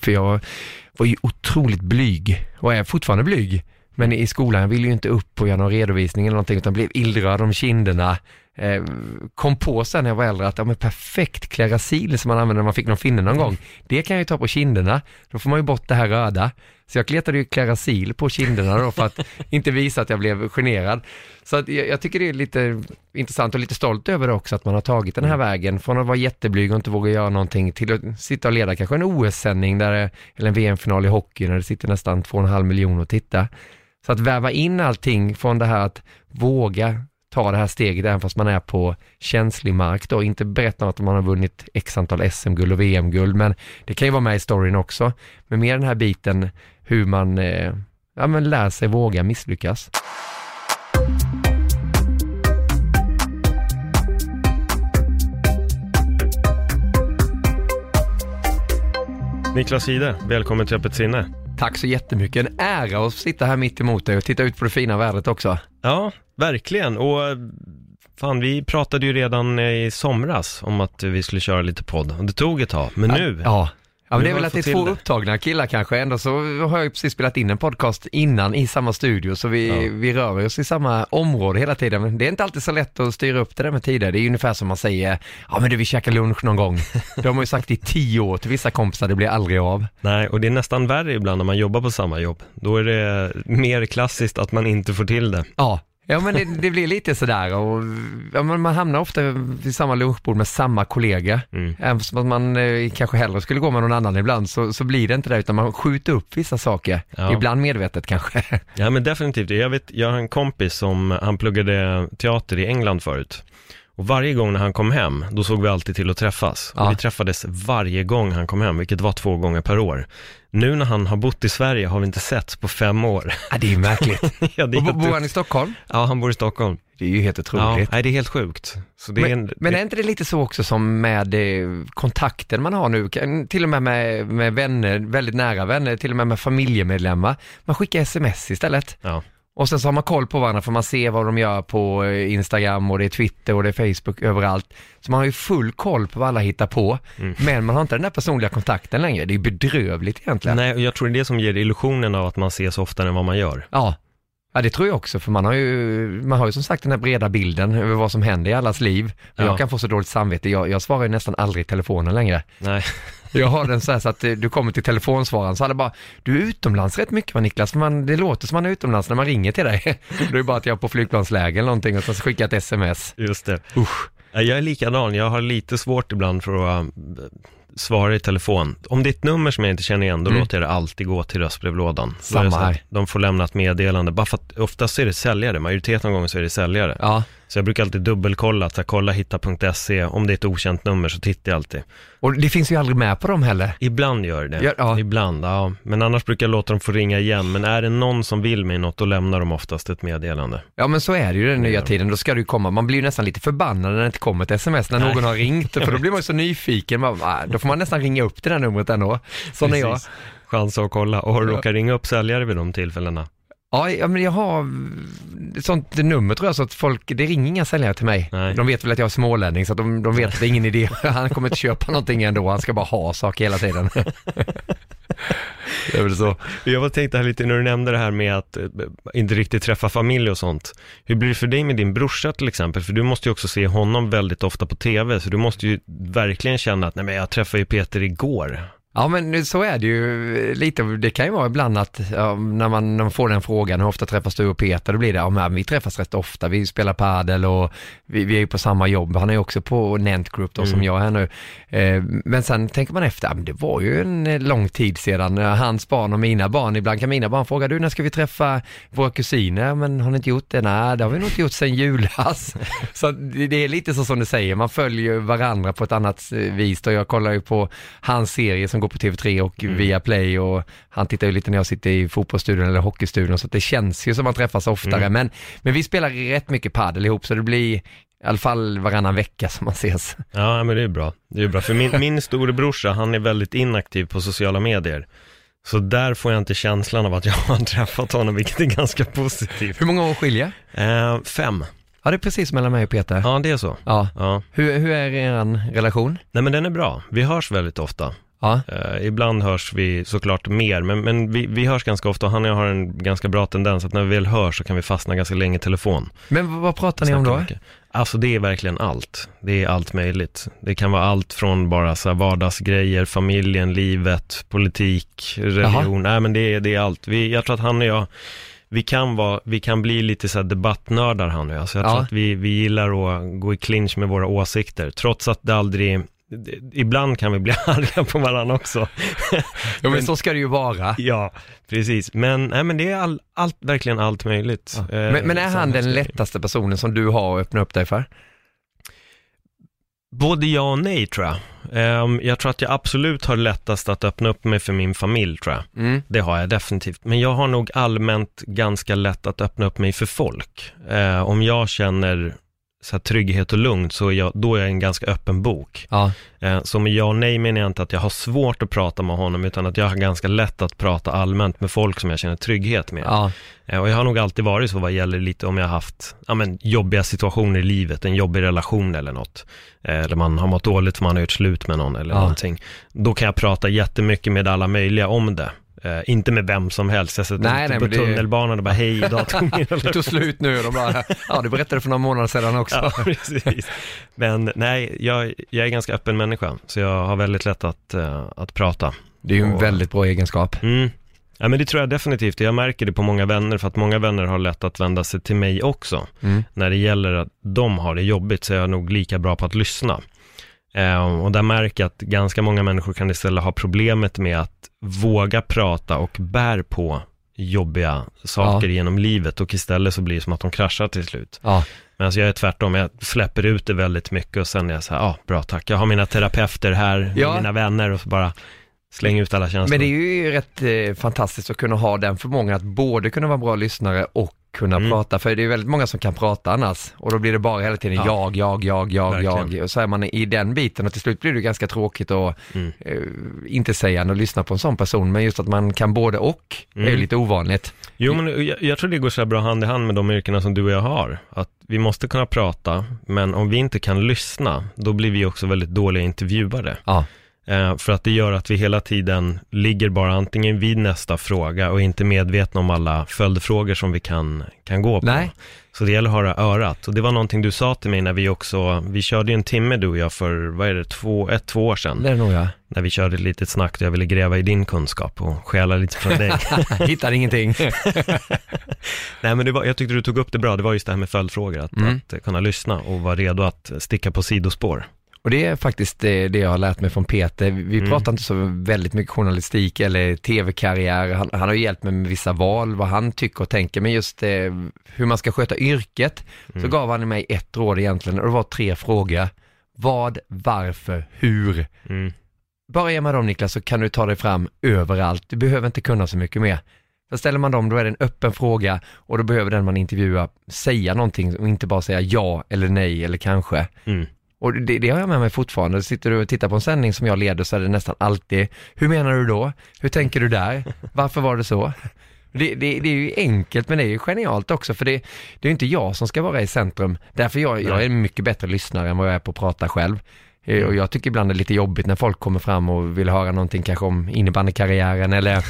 För jag var ju otroligt blyg och är fortfarande blyg. Men i skolan, jag ville ju inte upp och göra någon redovisning eller någonting utan blev illröd om kinderna. Eh, kom på sen när jag var äldre att, ja men perfekt Klerasil som man använde när man fick någon finne någon gång, det kan jag ju ta på kinderna, då får man ju bort det här röda. Så jag kletade ju Klerasil på kinderna då för att inte visa att jag blev generad. Så att jag, jag tycker det är lite intressant och lite stolt över det också att man har tagit den här vägen från att vara jätteblyg och inte våga göra någonting till att sitta och leda kanske en OS-sändning där, eller en VM-final i hockey när det sitter nästan 2,5 miljoner och titta. Så att väva in allting från det här att våga ta det här steget även fast man är på känslig mark då, inte berätta att man har vunnit x antal SM-guld och VM-guld, men det kan ju vara med i storyn också. Men mer den här biten hur man eh, ja, men lär sig våga misslyckas. Niklas Hide, välkommen till Öppet sinne. Tack så jättemycket, en ära att sitta här mitt emot dig och titta ut på det fina vädret också. Ja, verkligen. Och fan, vi pratade ju redan eh, i somras om att vi skulle köra lite podd. Och det tog ett tag, men nu, Ja. Ja, men det är väl att det är två det. upptagna killar kanske, ändå så har jag ju precis spelat in en podcast innan i samma studio, så vi, Ja. vi rör oss i samma område hela tiden. Men det är inte alltid så lätt att styra upp det där med tider. Det är ungefär som man säger, ja men du vi käkar lunch någon gång. Det har man ju sagt i tio år till vissa kompisar, det blir aldrig av. nej, och det är nästan värre ibland när man jobbar på samma jobb. Då är det mer klassiskt att man inte får till det. Ja, ja men det, det blir lite sådär och ja, man hamnar ofta vid samma lunchbord med samma kollega. Mm. Även att man eh, kanske hellre skulle gå med någon annan ibland så, så blir det inte det utan man skjuter upp vissa saker. Ja. Ibland medvetet kanske. Ja men definitivt, jag vet, jag har en kompis som, han pluggade teater i England förut. Och varje gång när han kom hem, då såg vi alltid till att träffas. Ja. Och vi träffades varje gång han kom hem, vilket var två gånger per år. Nu när han har bott i Sverige har vi inte setts på fem år. Ja, det är ju märkligt. ja, det är Och bo- helt, bor han i Stockholm? ja, han bor i Stockholm. Det är ju helt Ja, otroligt. nej, det är helt sjukt. Så det är men, en, men det, är inte det lite så också som med eh, kontakten man har nu, Kan- till och med med, med vänner, väldigt nära vänner, till och med med familjemedlemmar. Man skickar sms istället. ja. Och sen så har man koll på varandra för man ser vad de gör på eh, Instagram och det är Twitter och det är Facebook överallt. Så man har ju full koll på vad alla hittar på. Mm. Men man har inte den där personliga kontakten längre. Det är ju bedrövligt egentligen. Nej, jag tror det är det som ger illusionen av att man ses oftare än vad man gör. Ja. Ja det tror jag också för man har ju, man har ju som sagt den här breda bilden över vad som händer i allas liv. Ja. jag kan få så dåligt samvete, jag, jag svarar ju nästan aldrig i telefonen längre. Nej, Jag har den så här så att eh, du kommer till telefonsvararen så alla bara, du är utomlands rätt mycket va Niklas? Man, det låter som man är utomlands när man ringer till dig. det är bara att jag är på flygplansläge eller någonting och så skickar jag ett sms. just det. Usch. Ja, Jag är likadan, jag har lite svårt ibland för att äh, svara i telefon. Om det är ett nummer som jag inte känner igen, då Mm. låter jag det alltid gå till röstbrevlådan. Samma här. De får lämna ett meddelande, bara för att oftast är det säljare, majoriteten av gången så är det säljare. Ja, Så jag brukar alltid dubbelkolla, så här, kolla hitta.se, om det är ett okänt nummer så tittar jag alltid. och det finns ju aldrig med på dem heller. Ibland gör det, Ja, ja. ibland, ja. Men annars brukar jag låta dem få ringa igen, men är det någon som vill mig något, då lämnar de oftast ett meddelande. Ja men så är det ju den nya Ja. tiden, då ska det ju komma, man blir ju nästan lite förbannad när det inte kommer ett sms när Nej. någon har ringt, för då blir man ju så nyfiken, man, "Ah", då får man nästan ringa upp det där numret ändå. Sån är jag. Precis. Chansa att kolla, och råkat ringa upp säljare vid de tillfällena? Ja, ja, men jag har ett sånt nummer tror jag så att folk, det ringer inga säljare till mig. Nej. De vet väl att jag är smålänning så att de, de vet att det är ingen idé. Han kommer inte köpa någonting ändå, han ska bara ha saker hela tiden. det är väl så. Jag var tänkte här lite när du nämnde det här med att eh, inte riktigt träffa familj och sånt. Hur blir det för dig med din brorsa till exempel? För du måste ju också se honom väldigt ofta på tv, så du måste ju verkligen känna att nej men jag träffade ju Peter igår. Ja men så är det ju lite, det kan ju vara ibland att ja, när, man, när man får den frågan, hur ofta träffas du och Peter, då blir det, ja men vi träffas rätt ofta, vi spelar padel och vi, vi är ju på samma jobb, han är ju också på Nent Group då som Mm. jag är nu. Eh, men sen tänker man efter, ja, men det var ju en eh, lång tid sedan, Eh, hans barn och mina barn, ibland kan mina barn fråga, du när ska vi träffa våra kusiner? Men har ni inte gjort det? Nej, det har vi nog inte gjort sedan julas. så det, är lite så som du säger, man följer varandra på ett annat eh, vis. Och jag kollar ju på hans serie som går på TV3 och Mm. via Play och han tittar ju lite när jag sitter i fotbollsstudion eller hockeystudion så att det känns ju som man träffas oftare. Mm. Men, men vi spelar rätt mycket padel ihop så det blir i alla fall varannan vecka som man ses. Ja, men det är bra. Det är bra, för min, min storebrorsa, han är väldigt inaktiv på sociala medier. Så där får jag inte känslan av att jag har träffat honom, vilket är ganska positivt. Hur många år skiljer? Eh, fem. Ja, det är precis mellan mig och Peter. Ja. Ja, det är så. Ja. Hur, hur är er relation? Nej men den är bra, vi hörs väldigt ofta. Ja. Eh, ibland hörs vi såklart mer, men, men vi, vi hörs ganska ofta och han och jag har en ganska bra tendens att när vi väl hörs så kan vi fastna ganska länge i telefon. Men vad- pratar ni om då? Mycket. Alltså det är verkligen allt. Det är allt möjligt. Det kan vara allt från bara så här vardagsgrejer, familjen, livet, politik, religion. Nej men det är, det är allt. Vi, jag tror att han och jag, vi kan, vara, vi kan bli lite så här debattnördar han och jag. Så jag Ja. tror att vi, vi gillar att gå i clinch med våra åsikter. Trots att det aldrig, ibland kan vi bli arga på varandra också. Ja men så ska det ju vara. Ja, precis. Men, nej, men det är all, allt, verkligen allt möjligt. Eh, Men, men är han den lättaste personen som du har att öppna upp dig för? Både ja och nej tror jag. Ehm, jag tror att jag absolut har lättast att öppna upp mig för min familj tror jag. Mm. Det har jag definitivt. Men jag har nog allmänt ganska lätt att öppna upp mig för folk. Eh, om jag känner så här, trygghet och lugn så är jag, då är jag en ganska öppen bok. Ja. Eh, så med ja och nej menar jag inte att jag har svårt att prata med honom utan att jag har ganska lätt att prata allmänt med folk som jag känner trygghet med. Ja. Eh, Och jag har nog alltid varit så vad gäller lite om jag har haft ja, men, jobbiga situationer i livet, en jobbig relation eller något. Eh, Eller man har mått dåligt för man har gjort slut med någon eller Ja. någonting. Då kan jag prata jättemycket med alla möjliga om det. Eh, inte med vem som helst, jag sätter Nej, inte nej, på tunnelbanan och bara hej, idag tog min Det tog slut nu och de bara, ja du berättade för några månader sedan också. Ja, precis. Men nej, jag, jag är ganska öppen människa, så jag har väldigt lätt att, eh, att prata. Det är ju en Och- väldigt bra egenskap. Mm. Ja men det tror jag definitivt, jag märker det på många vänner, för att många vänner har lätt att vända sig till mig också. Mm. När det gäller att de har det jobbigt så är jag nog lika bra på att lyssna. Eh, och där märker jag att ganska många människor kan istället ha problemet med att våga prata och bär på jobbiga saker Ja. genom livet och istället så blir det som att de kraschar till slut. Ja. Men alltså jag är tvärtom, jag släpper ut det väldigt mycket och sen är jag så här, ja ah, bra tack, jag har mina terapeuter här, Ja. mina vänner och så bara slänger ut alla känslor. Men det är ju rätt eh, fantastiskt att kunna ha den förmågan att både kunna vara bra lyssnare och kunna Mm. prata, för det är väldigt många som kan prata annars och då blir det bara hela tiden Ja. jag, jag, jag, jag, Verkligen. jag och så är man i den biten och till slut blir det ganska tråkigt att Mm. eh, inte säga och lyssna på en sån person, men just att man kan både och är ju Mm. lite ovanligt. Jo, men jag, jag tror det går så bra hand i hand med de yrkena som du och jag har. Att vi måste kunna prata, men om vi inte kan lyssna, då blir vi också väldigt dåliga intervjuare. Ja. Eh, för att det gör att vi hela tiden ligger bara antingen vid nästa fråga och inte medvetna om alla följdfrågor som vi kan, kan gå på. Nej. Så det gäller att höra örat. Och det var någonting du sa till mig när vi också, vi körde ju en timme du och jag för, vad är det, två, ett, två år sedan. Det är nog jag. När vi körde ett litet snack och jag ville gräva i din kunskap och stjäla lite från dig. Hittar ingenting. Nej men det var, jag tyckte du tog upp det bra, det var just det här med följdfrågor, att, Mm. att kunna lyssna och vara redo att sticka på sidospår. Och det är faktiskt det, det jag har lärt mig från Peter. Vi Mm. pratar inte så väldigt mycket journalistik eller tv-karriär. Han, han har hjälpt mig med vissa val, vad han tycker och tänker, men just eh, hur man ska sköta yrket, så Mm. gav han mig ett råd egentligen och det var tre frågor. Vad, varför, hur? Mm. Bara ge mig dem Niklas så kan du ta dig fram överallt. Du behöver inte kunna så mycket mer. Så ställer man dem, då är det en öppen fråga och då behöver den man intervjuar säga någonting och inte bara säga ja eller nej eller kanske. Mm. Och det, det har jag med mig fortfarande. Sitter du och tittar på en sändning som jag leder så är det nästan alltid, hur menar du då? Hur tänker du där? Varför var det så? Det, det, det är ju enkelt men det är ju genialt också för det, det är inte jag som ska vara i centrum. Därför jag, jag är en mycket bättre lyssnare än vad jag är på att prata själv. Eh, Och jag tycker ibland det är lite jobbigt när folk kommer fram och vill höra någonting kanske om innebandykarriären eller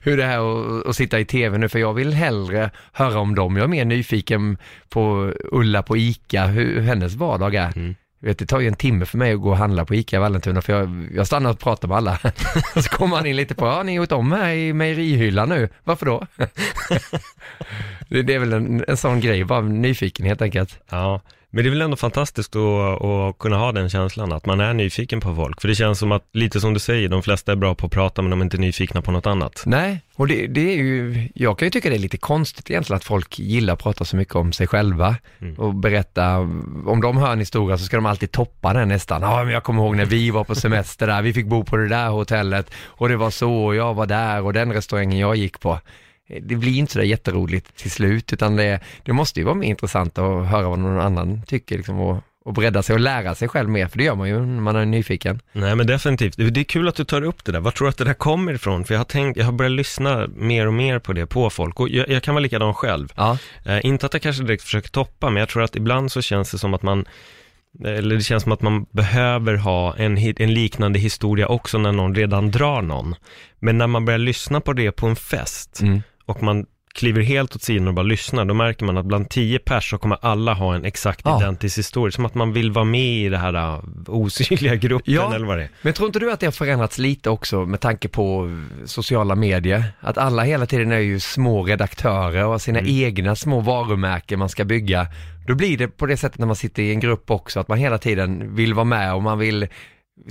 hur det är att, sitta i tv nu för jag vill hellre höra om dem. Jag är mer nyfiken på Ulla på ICA, hur hennes vardag är. Mm. Vet, det tar ju en timme för mig att gå och handla på ICA i Vallentuna för jag, jag stannar och pratar med alla. så kommer han in lite på, ja ni har gjort om här i mejerihyllan nu, varför då? det, det är väl en, en sån grej, bara nyfiken helt enkelt. Ja, men det är väl ändå fantastiskt att, att kunna ha den känslan, att man är nyfiken på folk. För det känns som att, lite som du säger, de flesta är bra på att prata men de är inte nyfikna på något annat. Nej, och det, det är ju, jag kan ju tycka det är lite konstigt egentligen att folk gillar att prata så mycket om sig själva Mm. och berätta, om de hör en historia så ska de alltid toppa den nästan. Ja, men jag kommer ihåg när vi var på semester där, vi fick bo på det där hotellet och det var så och jag var där och den restaurangen jag gick på. Det blir inte så där jätteroligt till slut utan det, det måste ju vara mer intressant att höra vad någon annan tycker liksom och, och bredda sig och lära sig själv mer, för det gör man ju när man är nyfiken. Nej men definitivt, det är kul att du tar upp det där. Var tror du att det där kommer ifrån? För jag har tänkt, jag har börjat lyssna mer och mer på det, på folk. Och jag, jag kan vara likadan själv. Ja, Eh, inte att jag kanske direkt försöker toppa, men jag tror att ibland så känns det som att man eller det känns som att man behöver ha en, en liknande historia också när någon redan drar någon. Men när man börjar lyssna på det på en fest Mm. Och man kliver helt åt sidan och bara lyssnar, då märker man att bland tio pers så kommer alla ha en exakt Ja. identisk historia. Som att man vill vara med i det här uh, osynliga gruppen Ja. eller vad det är. Men tror inte du att det har förändrats lite också med tanke på sociala medier? Att alla hela tiden är ju små redaktörer och har sina Mm. egna små varumärken man ska bygga. Då blir det på det sättet när man sitter i en grupp också, att man hela tiden vill vara med och man vill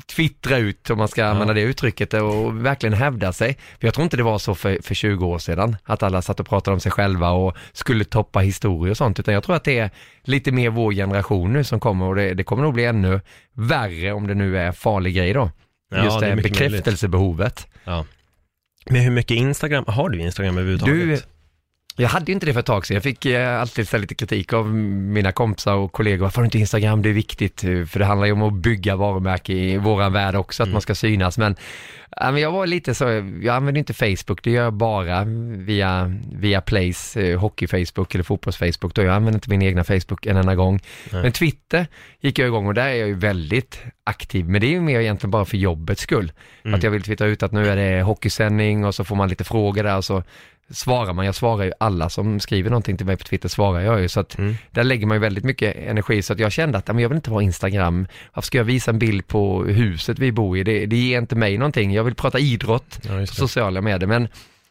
twittra ut, om man ska använda det uttrycket, och verkligen hävda sig. För jag tror inte det var så för, för 20 år sedan, att alla satt och pratade om sig själva och skulle toppa historier och sånt, utan jag tror att det är lite mer vår generation nu som kommer och det, det kommer nog bli ännu värre om det nu är farlig grej då. Ja, Just det det, bekräftelsebehovet. Ja. Men hur mycket Instagram, har du Instagram överhuvudtaget? Jag hade ju inte det för ett tag sedan. Jag fick eh, alltid så lite kritik av mina kompisar och kollegor. Varför har du inte Instagram? Det är viktigt. eh, För det handlar ju om att bygga varumärke i våran värld också, att Mm. man ska synas. Men, ja, men jag var lite så, jag använder inte Facebook. Det gör jag bara via, via Plays, eh, hockey-Facebook eller fotbolls-Facebook. Då jag använder inte min egna Facebook en enda gång. Nej. Men Twitter gick jag igång och där är jag ju väldigt aktiv. Men det är ju mer egentligen bara för jobbets skull. Mm. Att jag vill twittra ut att nu är det hockeysändning och så får man lite frågor där och så svarar man. Jag svarar ju alla som skriver någonting till mig på Twitter svarar jag ju. Så att Mm. där lägger man ju väldigt mycket energi. Så att jag kände att men jag vill inte ha Instagram. Varför ska jag visa en bild på huset vi bor i? Det, det ger inte mig någonting. Jag vill prata idrott Ja, på sociala medier. Men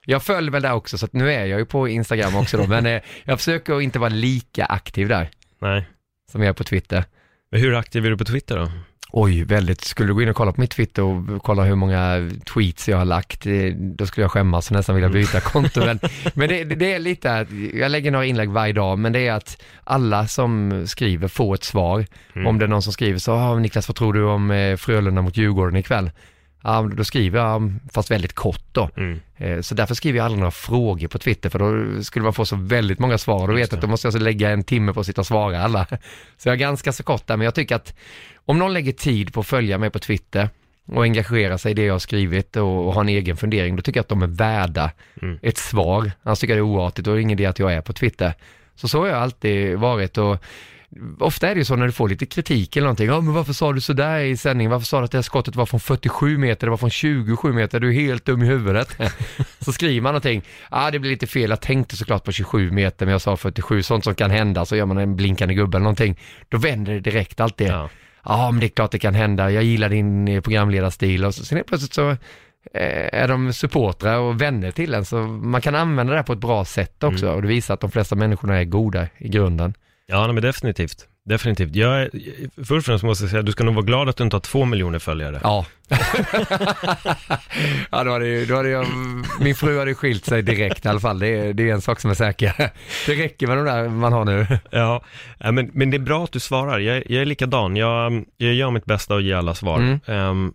jag följer väl där också så att nu är jag ju på Instagram också då. Men eh, jag försöker inte vara lika aktiv där Nej. som jag är på Twitter. Men hur aktiv är du på Twitter då? Oj, väldigt. Skulle du gå in och kolla på mitt Twitter och kolla hur många tweets jag har lagt, eh, då skulle jag skämmas och nästan vilja byta konto. Men, men det, det är lite att, jag lägger några inlägg varje dag, men det är att alla som skriver får ett svar. Mm. Om det är någon som skriver så, ah, Niklas vad tror du om eh, Frölunda mot Djurgården ikväll? Då skriver jag, fast väldigt kort då. Mm. Eh, Så därför skriver jag aldrig några frågor på Twitter för då skulle man få så väldigt många svar och då vet jag att då måste jag alltså lägga en timme på att sitta och svara alla. Så jag är ganska så kort där men jag tycker att om någon lägger tid på att följa mig på Twitter och engagera sig i det jag har skrivit och, och ha en egen fundering, då tycker jag att de är värda Mm. ett svar. Annars tycker jag det är oartigt och det är ingen idé att jag är på Twitter. Så så har jag alltid varit och ofta är det ju så när du får lite kritik eller någonting, ja men varför sa du sådär i sändningen, varför sa du att det här skottet var från 47 meter, det var från 27 meter, du är helt dum i huvudet. så skriver man någonting, ja det blir lite fel, jag tänkte såklart på 27 meter men jag sa 47, sånt som kan hända, så gör man en blinkande gubbe eller någonting, då vänder det direkt alltid. Ja. Ja, men det är klart det kan hända. Jag gillar din eh, programledarstil och så, sen plötsligt så eh, är de supportrar och vänner till en, så man kan använda det här på ett bra sätt också och det visar att de flesta människorna är goda i grunden. Ja, nej, men definitivt. Definitivt. Jag är, först och främst måste jag säga, du ska nog vara glad att du inte har två miljoner följare. Ja. ja, då hade, ju- då hade jag, min fru hade skilt sig direkt i alla fall. Det är, det är en sak som är säker. Det räcker med de där man har nu. Ja, men, men det är bra att du svarar. Jag, jag är likadan. Jag, jag gör mitt bästa att ge alla svar. Mm. Ehm,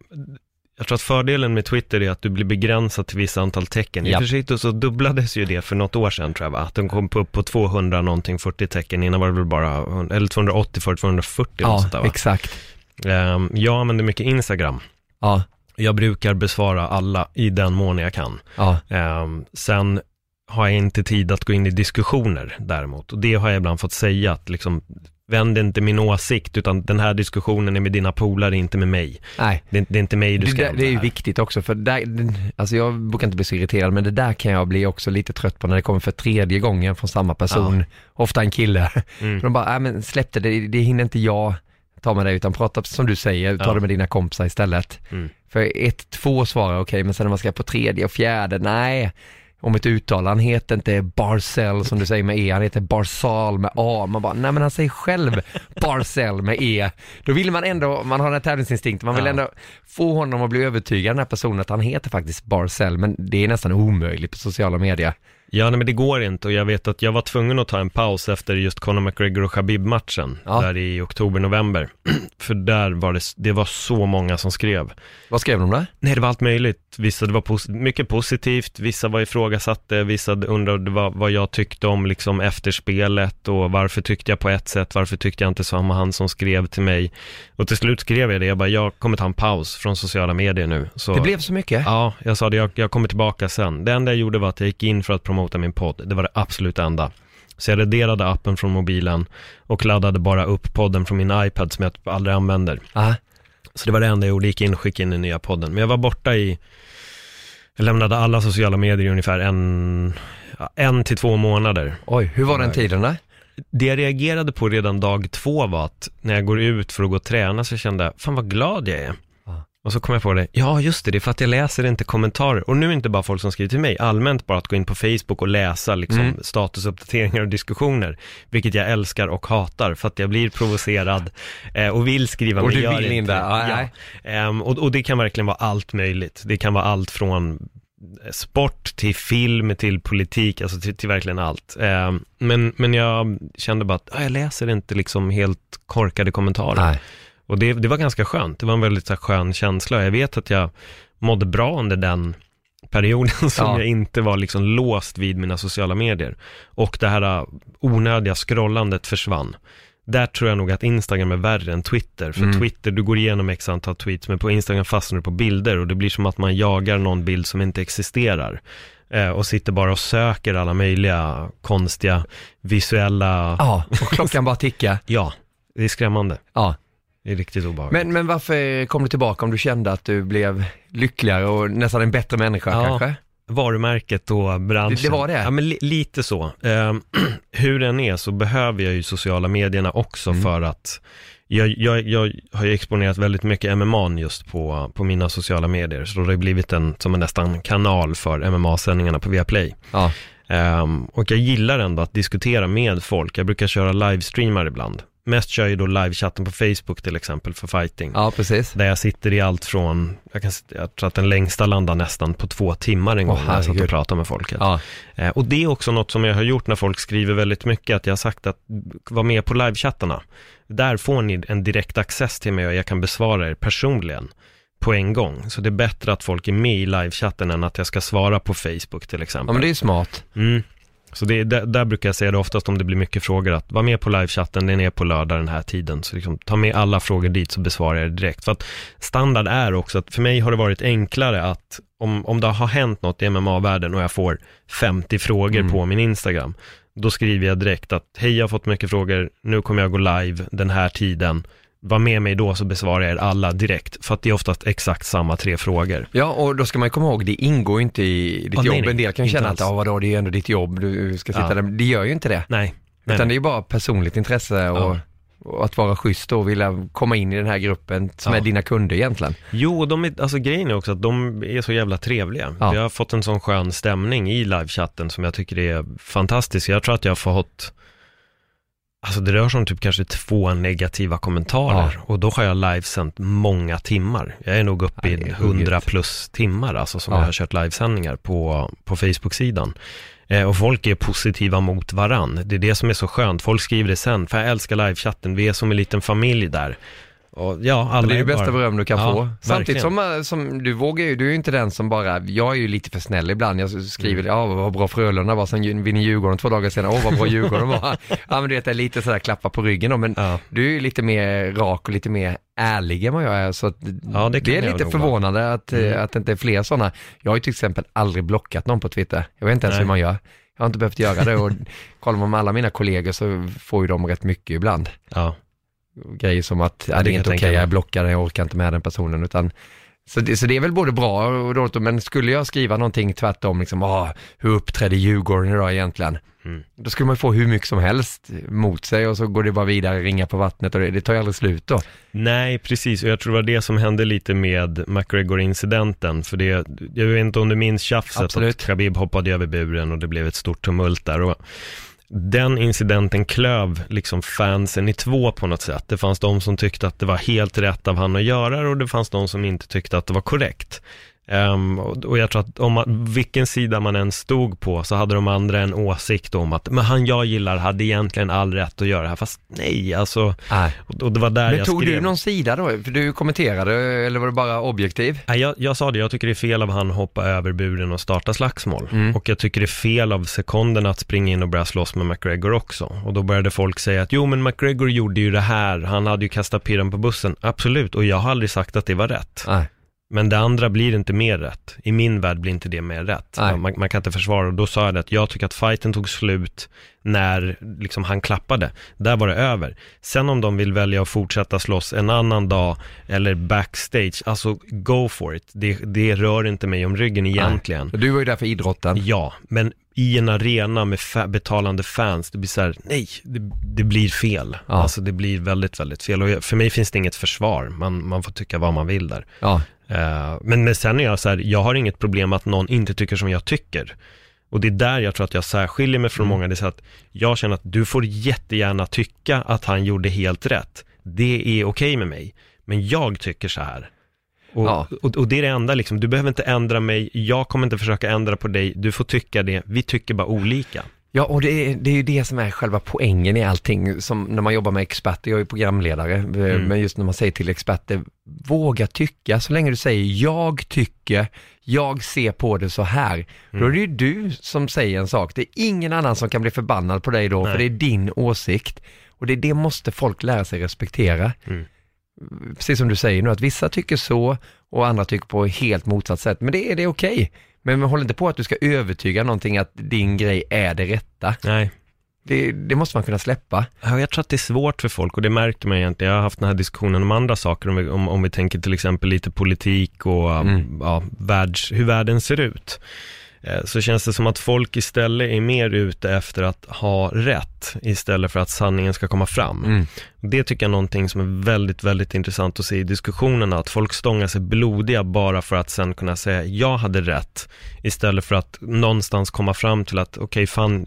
jag tror att fördelen med Twitter är att du blir begränsad till vissa antal tecken. I Ja. och för sig så dubblades ju det för något år sedan tror jag va? Att den kom upp på 200 någonting, 40 tecken. Innan var det väl bara, eller 280 för 240 eller Ja, sånt där va? exakt. Ehm, jag använder mycket Instagram. Ja, Jag brukar besvara alla i den mån jag kan. ja, Ehm, sen har jag inte tid att gå in i diskussioner däremot. Och det har jag ibland fått säga att liksom, vänd inte min åsikt, utan den här diskussionen är med dina polare, inte med mig. nej. Det, är- det är inte mig du Det, ska där, det är ju viktigt också för där, alltså jag brukar inte bli så irriterad men det där kan jag bli också lite trött på när det kommer för tredje gången från samma person, ofta en kille. Mm. De bara, nej men släpp det, det, det hinner inte jag ta med dig utan prata som du säger, ta Ja. det med dina kompisar istället. Mm. För ett, två svarar okej, men sen när man ska på tredje och fjärde, nej. Om ett uttal, han heter inte Barcel som du säger med E, han heter Barsal med A. Man bara, nej men han säger själv Barcel med E. Då vill man ändå, man har den här tävlingsinstinkten, man vill Ja. ändå få honom att bli övertygad, den här personen, att han heter faktiskt Barcel, men det är nästan omöjligt på sociala medier. Ja, nej, men det går inte och jag vet att jag var tvungen att ta en paus efter just Conor McGregor och Khabib-matchen, Ja. där i oktober-november. För där var det, det var så många som skrev. Vad skrev de där? Nej, det var allt möjligt. Vissa, det var pos- mycket positivt, vissa var ifrågasatte, vissa undrade vad, vad jag tyckte om liksom efterspelet och varför tyckte jag på ett sätt, varför tyckte jag inte som han som skrev till mig. Och till slut skrev jag det, jag bara, jag kommer ta en paus från sociala medier nu. Så, Det blev så mycket? Ja, jag sa det, jag, jag kommer tillbaka sen. Det enda jag gjorde var att jag gick in för att promota min podd, det var det absolut enda. Så jag raderade appen från mobilen och laddade bara upp podden från min iPad som jag aldrig använder. Ah. Så det var det enda jag gjorde, gick in och skickade in den nya podden. Men jag var borta i, jag lämnade alla sociala medier i ungefär en, en till två månader. Oj, hur var den tiden då? Det jag reagerade på redan dag två var att när jag går ut för att gå och träna så kände jag, fan vad glad jag är. Och så kom jag på det, ja just det, det är för att jag läser inte kommentarer. Och nu är det inte bara folk som skriver till mig, allmänt bara att gå in på Facebook och läsa liksom Mm. statusuppdateringar och diskussioner. Vilket jag älskar och hatar, för att jag blir provocerad eh, och vill skriva, Och men gör vill inte ja. Ehm, och, och det kan verkligen vara allt möjligt. Det kan vara allt från sport till film till politik, alltså till, till verkligen allt. Ehm, men, men jag kände bara att ah, jag läser inte liksom helt korkade kommentarer. Nej. Och det, det var ganska skönt. Det var en väldigt så här, skön känsla. Jag vet att jag mådde bra under den perioden som Ja. jag inte var liksom låst vid mina sociala medier. Och det här äh, onödiga scrollandet försvann. Där tror jag nog att Instagram är värre än Twitter. För Mm. Twitter, du går igenom x antal tweets, men på Instagram fastnar du på bilder och det blir som att man jagar någon bild som inte existerar. Eh, och sitter bara och söker alla möjliga konstiga visuella, Ja, och klockan bara tickar. ja, det är skrämmande. Ja. Det är riktigt obehagligt. Men, men varför kom du tillbaka om du kände att du blev lyckligare och nästan en bättre människa Ja. kanske? varumärket och branschen. Det- det var det? Ja, men li, lite så. Ehm, hur den är så behöver jag ju sociala medierna också Mm. för att jag, jag, jag har ju exponerat väldigt mycket MMA just på, på mina sociala medier, så då har det blivit en, som en nästan kanal för MMA-sändningarna på Viaplay. Ja. Ehm, och jag gillar ändå att diskutera med folk. Jag brukar köra livestreamar ibland. Mest kör ju då livechatten på Facebook till exempel för fighting. Ja, precis. Där jag sitter i allt från, jag, kan, jag tror att den längsta landar nästan på två timmar en gång när jag satt och pratade med folket. Ja. Eh, och det är också något som jag har gjort när folk skriver väldigt mycket, att jag har sagt att var med på livechattarna. Där får ni en direkt access till mig och jag kan besvara er personligen på en gång. Så det är bättre att folk är med i livechatten än att jag ska svara på Facebook till exempel. ja, men det är smart. Mm. Så det, är- där, där brukar jag säga det oftast om det blir mycket frågor, att var med på livechatten, den är på lördag den här tiden. Så liksom, ta med alla frågor dit så besvarar jag det direkt. För att standard är också att för mig har det varit enklare att om, om det har hänt något i MMA-världen och jag får 50 frågor Mm. på min Instagram, då skriver jag direkt att hej jag har fått mycket frågor, nu kommer jag gå live den här tiden. Var med mig då så besvarar jag er alla direkt, för att det är oftast exakt samma tre frågor. Ja, och då ska man komma ihåg, det ingår inte i ditt Ja, nej, jobb. nej, en del kan känna alls. att, ja vadå, det är ju ändå ditt jobb, du ska sitta Ja. där. Det gör ju inte det. Nej. nej, Utan nej. det är ju bara personligt intresse och, och att vara schysst och vilja komma in i den här gruppen som Ja. är dina kunder egentligen. Jo, de är, alltså grejen är också att de är så jävla trevliga. Ja. Vi har fått en sån skön stämning i livechatten som jag tycker är fantastisk. Jag tror att jag har fått, alltså det rör sig om typ kanske två negativa kommentarer och då har jag livesänt många timmar. Jag är nog uppe Ja, i det är 100 huggigt. plus timmar alltså som Ja. jag har kört livesändningar på, på Facebook-sidan. Eh, och folk är positiva mot varann. Det är det som är så skönt. Folk skriver det sen, för jag älskar livechatten. Vi är som en liten familj där. Och ja, alla det är det bara- bästa beröm du kan Ja, få. Samtidigt som, eh, som du vågar ju, du är ju inte den som bara, jag är ju lite för snäll ibland. Jag skriver, ja vad bra Frölunda var, sen vinner Djurgården två dagar senare, åh vad bra Djurgården var. ja men du vet, det är lite sådär klappa på ryggen då, men Ja. du är ju lite mer rak och lite mer ärlig än vad jag är. Så att Ja, det kan är lite förvånande att, eh, Mm. att det inte är fler sådana. Jag har ju till exempel aldrig blockat någon på Twitter. Jag vet inte ens Nej. hur man gör. Jag har inte behövt göra det och kollar man med alla mina kollegor så får ju de rätt mycket ibland. Ja. Grejer som att, ja, det är inte okej, mig. jag blockar den, jag orkar inte med den personen utan så det, så det är väl både bra och dåligt, men skulle jag skriva någonting tvärtom, liksom, ah, hur uppträdde Djurgården idag egentligen? Mm. Då skulle man få hur mycket som helst mot sig och så går det bara vidare, ringa på vattnet och det, det tar ju aldrig slut då. Nej, precis. Och jag tror det var det som hände lite med McGregor-incidenten. För det, jag vet inte om du minns tjafset Absolut. att Khabib hoppade över buren och det blev ett stort tumult där. Och den incidenten klöv liksom fansen i två på något sätt. Det fanns de som tyckte att det var helt rätt av han att göra det och det fanns de som inte tyckte att det var korrekt. Ehm, och, jag tror att om man, vilken sida man än stod på så hade de andra en åsikt om att men han jag gillar hade egentligen all rätt att göra det här. Fast nej, alltså, Nej. och, och det var där Men jag tog skrev. du någon sida då? För du kommenterade, eller var det bara objektiv? Nej, jag, jag sa det, jag tycker det är fel av han att hoppa över buren och starta slagsmål. Mm. Och jag tycker det är fel av sekonderna att springa in och börja slåss med McGregor också. Och då började folk säga att jo men McGregor gjorde ju det här, han hade ju kastat pirren på bussen. Absolut, och jag har aldrig sagt att det var rätt. Nej. Men det andra blir inte mer rätt. I min värld blir inte det mer rätt. Nej. Man, man kan inte försvara och då sa jag det att jag tycker att fighten tog slut när liksom han klappade. Där var det över. Sen om de vill välja att fortsätta slåss en annan dag eller backstage, alltså go for it. Det, det rör inte mig om ryggen egentligen. Du var ju där för idrotten. Ja, men i en arena med fa- betalande fans, det blir så här, nej, det, det blir fel. Ja. Alltså det blir väldigt, väldigt fel. Och jag- för mig finns det inget försvar, man, man får tycka vad man vill där. Ja. Eh, men, men sen är jag så här, jag har inget problem att någon inte tycker som jag tycker. Och det är där jag tror att jag särskiljer mig från Mm. många, det är så att jag känner att du får jättegärna tycka att han gjorde helt rätt. Det är okej med mig, men jag tycker så här. Och, Ja. och, och det är det enda liksom, du behöver inte ändra mig, jag kommer inte försöka ändra på dig, du får tycka det, vi tycker bara olika. Ja, och det är, det är ju det som är själva poängen i allting, som när man jobbar med experter, jag är ju programledare, eh, Mm. men just när man säger till experter, våga tycka, så länge du säger jag tycker, jag ser på det så här, då Mm. är det ju du som säger en sak, det är ingen annan som kan bli förbannad på dig då, Nej. för det är din åsikt. Och det, det måste folk lära sig respektera. Mm. Precis som du säger nu, att vissa tycker så och andra tycker på helt motsatt sätt, men det är det okej. Men håll inte på att du ska övertyga någonting att din grej är det rätta. Nej, Det, det måste man kunna släppa. Ja, jag tror att det är svårt för folk och det märkte man egentligen. Jag har haft den här diskussionen om andra saker, om vi, om, om vi tänker till exempel lite politik och Mm. ja, världs, hur världen ser ut. Eh, Så känns det som att folk istället är mer ute efter att ha rätt istället för att sanningen ska komma fram. Mm. Det tycker jag är någonting som är väldigt, väldigt intressant att se i diskussionerna, att folk stångar sig blodiga bara för att sen kunna säga jag hade rätt, istället för att någonstans komma fram till att okej, fan,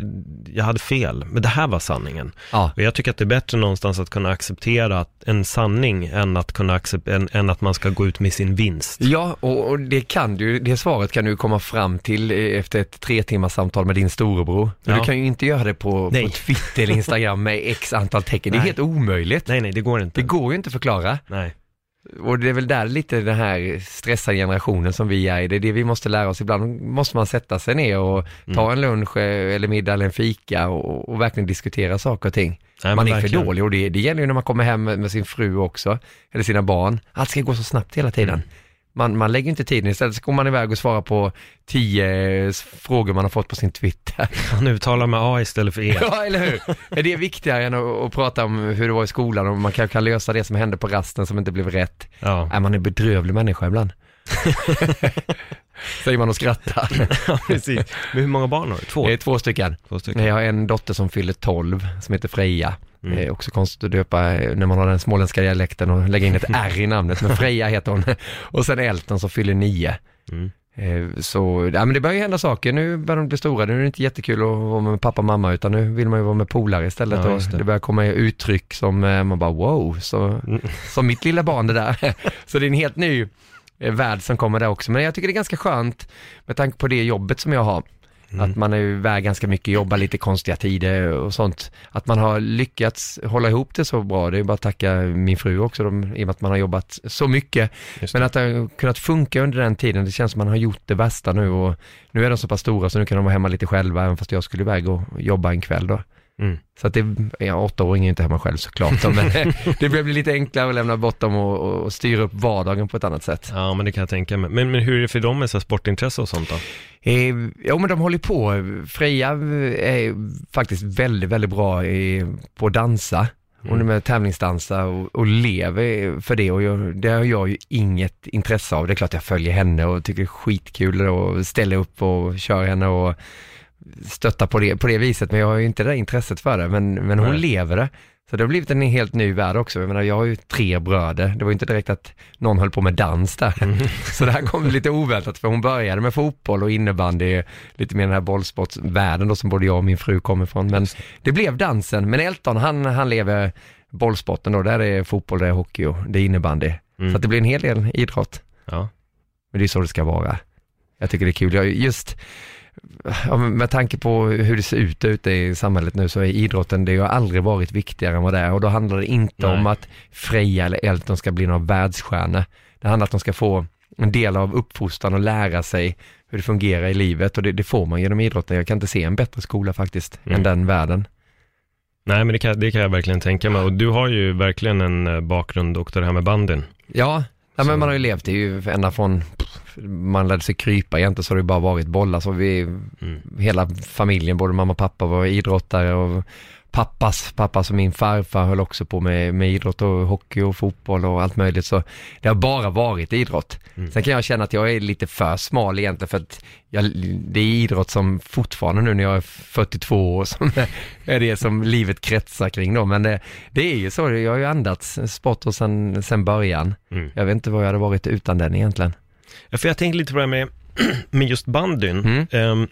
jag hade fel, men det här var sanningen. Ja. Och jag tycker att det är bättre någonstans att kunna acceptera en sanning än att, kunna än, än att man ska gå ut med sin vinst. Ja, och, och det kan du, det svaret kan du komma fram till eh, efter ett tre timmars samtal med din storebror. Men Ja. du kan ju inte göra det på, Nej. på Twitter eller Instagram med x antal tecken. Det är Nej. helt omöjligt. Nej, nej, det går inte. Det går ju inte att förklara. Nej. Och det är väl där lite den här stressade generationen som vi är i, det är det vi måste lära oss. Ibland måste man sätta sig ner och ta en lunch eller middag eller en fika och, och verkligen diskutera saker och ting. Nej, man är för verkligen. dålig och det, det gäller ju när man kommer hem med, med sin fru också, eller sina barn. Allt ska gå så snabbt hela tiden. Mm. Man, man lägger inte tiden, istället så går man iväg och svarar på tio eh, frågor man har fått på sin Twitter. Han uttalar med A istället för E. ja, eller hur? Är det viktigare än att, att prata om hur det var i skolan och man kanske kan lösa det som hände på rasten som inte blev rätt? Ja. Nej, man är bedrövlig människa ibland. Säger man och skrattar. ja, precis. Men hur många barn har du? Två? Är två stycken. Två stycken. Jag har en dotter som fyller 12 som heter Freja. Mm. Är också konstigt att döpa eh, när man har den småländska dialekten och lägga in ett R i namnet, men Freja heter hon. Och sen Elton som fyller 9. Mm. Eh, Så, ja men det börjar ju hända saker, nu börjar de bli stora, nu är det inte jättekul att vara med pappa och mamma utan nu vill man ju vara med polare istället Ja, och det. det. börjar komma uttryck som eh, man bara wow, så, Mm. som mitt lilla barn det där. Så det är en helt ny eh, värld som kommer där också, men jag tycker det är ganska skönt med tanke på det jobbet som jag har. Mm. Att man är iväg ganska mycket, jobbar lite konstiga tider och sånt. Att man har lyckats hålla ihop det så bra, det är bara att tacka min fru också, de, i och med att man har jobbat så mycket. Men att det har kunnat funka under den tiden, det känns som man har gjort det bästa nu och nu är de så pass stora så nu kan de vara hemma lite själva, även fast jag skulle iväg och jobba en kväll då. Mm. Så att det, ja, åttaåringen är inte hemma själv såklart, men det blir bli lite enklare att lämna bort dem och, och styra upp vardagen på ett annat sätt. Ja, men det kan jag tänka mig. Men, men hur är det för dem med så sportintresse och sånt då? Eh, jo men de håller på, Freja är faktiskt väldigt, väldigt bra i, på att dansa. Hon är med och tävlingsdansa och, och lever för det och jag, det har jag ju inget intresse av. Det är klart jag följer henne och tycker det är skitkul och ställer upp och kör henne och stöttar på det, på det viset. Men jag har ju inte det intresset för det, men, men hon Nej. lever det. Så det har blivit en helt ny värld också. Jag menar, jag har ju tre bröder. Det var ju inte direkt att någon höll på med dans där. Så det här kom lite oväntat, för hon började med fotboll och innebandy, lite mer den här bollsportsvärlden då som både jag och min fru kommer ifrån. Men det blev dansen. Men Elton, han, han lever bollsporten då. Där är fotboll, det är hockey och det är innebandy. Mm. Så det blir en hel del idrott. Ja. Men det är så det ska vara. Jag tycker det är kul. Jag, just med tanke på hur det ser ut ute i samhället nu så är idrotten, det har aldrig varit viktigare än vad det är. Och då handlar det inte Nej. om att Freja eller Elton ska bli någon världsstjärna. Det handlar om att de ska få en del av uppfostran och lära sig hur det fungerar i livet och det, det får man genom idrotten. Jag kan inte se en bättre skola faktiskt Mm. än den världen. Nej, men det kan, det kan jag verkligen tänka mig. Och du har ju verkligen en eh, bakgrund och det här med bandyn. Ja, Ja, men man har ju levt det ju ända från man lärde sig krypa egentligen så har det bara varit bollar. Så vi, Mm. hela familjen, både mamma och pappa var idrottare och pappas, pappa som min farfar höll också på med, med idrott och hockey och fotboll och allt möjligt. Så det har bara varit idrott. Mm. Sen kan jag känna att jag är lite för smal egentligen för att jag, det är idrott som fortfarande nu när jag är 42 år som är det som livet kretsar kring då. Men det, det är ju så, jag har ju andats sport och sen, sen början. Mm. Jag vet inte vad jag hade varit utan den egentligen. Ja, för jag tänkte lite på det här med, med just bandyn. Mm. Ehm,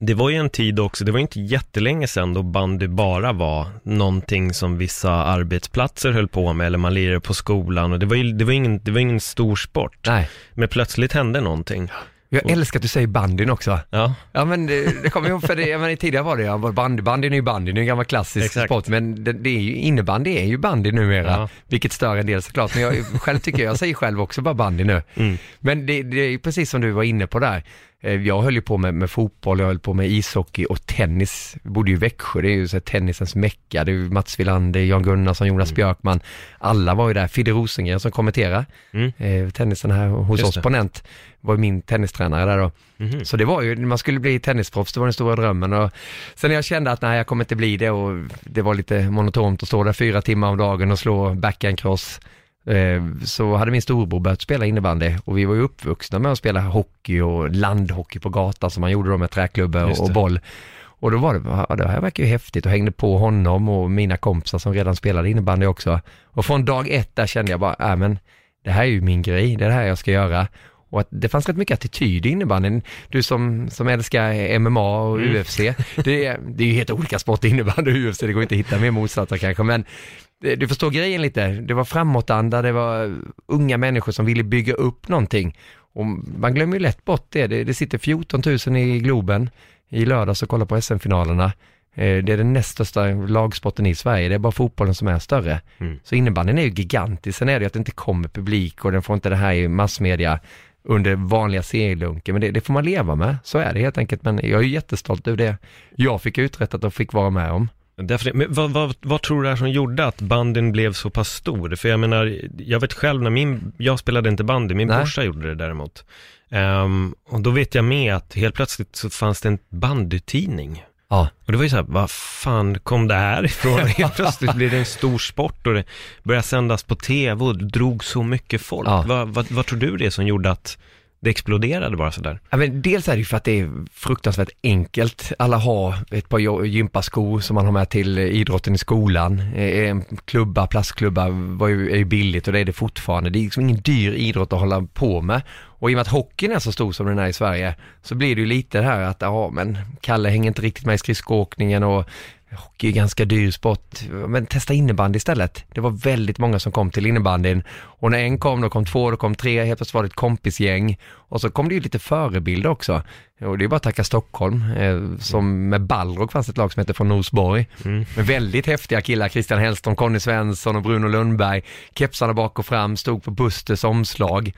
det var ju en tid också, det var ju inte jättelänge sedan då bandy bara var någonting som vissa arbetsplatser höll på med eller man lirade på skolan och det var ju det var ingen, det var ingen stor sport. Nej, Men plötsligt hände någonting. Jag älskar att du säger bandyn också. Ja, Ja men det, det kommer jag ihåg för det, jag menar, tidigare var det ja, bandy, bandyn är ju bandy, det är en gammal klassisk Exakt. sport, men det, det är ju, innebandy är ju bandy numera, Ja. vilket stör en del såklart, men jag själv tycker, jag säger själv också bara bandy nu. mm. Men det, det är ju precis som du var inne på där. Eh, Jag höll ju på med, med fotboll, jag höll på med ishockey och tennis. Jag bodde ju i Växjö, det är ju så här tennisens mecka. Det är Mats Wilander, Jan Gunnarsson, Jonas Björkman. Alla var ju där. Fidde Rosengren som kommenterar Mm. eh, tennisen här hos Just oss på Nent. Var ju min tennistränare där då. Mhm. Så det var ju, man skulle bli tennisproffs, det var den stora drömmen. Och sen när jag kände att nej, jag kommer inte bli det och det var lite monotont att stå där fyra timmar om dagen och slå backhand cross. Eh, så hade min storebror börjat spela innebandy och vi var ju uppvuxna med att spela hockey och landhockey på gatan som man gjorde då med träklubbor och, boll. Och då var det, ja, det här verkar ju häftigt och hängde på honom och mina kompisar som redan spelade innebandy också. Och från dag ett där kände jag bara, äh, men det här är ju min grej, det är det här jag ska göra. Och att det fanns rätt mycket attityd i innebandyn. Du som, som älskar MMA och Mm. UFC, det är, det är ju helt olika sporter innebandy och UFC, det går inte att hitta mer motsatser kanske, men du förstår grejen lite. Det var framåtanda, det var unga människor som ville bygga upp någonting. Och man glömmer ju lätt bort det. Det, det sitter 14 000 i Globen i lördags och kollar på SM-finalerna. Eh, Det är den näst största lagsporten i Sverige, det är bara fotbollen som är större. Mm. Så innebandyn är ju gigantisk, sen är det ju att det inte kommer publik och den får inte det här i massmedia under vanliga serielunker, men det, det får man leva med, så är det helt enkelt. Men jag är ju jättestolt över det jag fick uträttat och fick vara med om. Därför, men vad, vad, vad tror du är som gjorde att bandyn blev så pass stor? För jag menar, jag vet själv när min, jag spelade inte bandy, min Nej. brorsa gjorde det däremot. Ehm, och då vet jag med att helt plötsligt så fanns det en bandytidning. Ja. Och det var ju så här, vad fan kom det här ifrån? Helt plötsligt blev det en stor sport och det började sändas på tv och drog så mycket folk. Ja. Vad, vad, vad tror du det är som gjorde att det exploderade bara sådär? Ja, men dels är det ju för att det är fruktansvärt enkelt. Alla har ett par gympaskor som man har med till idrotten i skolan. En klubba, plastklubba var ju, är ju billigt och det är det fortfarande. Det är liksom ingen dyr idrott att hålla på med. Och i och med att hockeyn är så stor som den är i Sverige så blir det ju lite det här att, ja men Kalle hänger inte riktigt med i skridskoåkningen och hockey är ganska dyr sport, men testa innebandy istället. Det var väldigt många som kom till innebandyn och när en kom, då kom två, då kom tre, helt plötsligt var det ett kompisgäng och så kom det ju lite förebilder också. Och det är bara att tacka Stockholm, eh, som med Balrog fanns ett lag som hette från Norsborg, Mm. med väldigt häftiga killar, Christian Hellström, Conny Svensson och Bruno Lundberg, kepsarna bak och fram, stod på Busters omslag.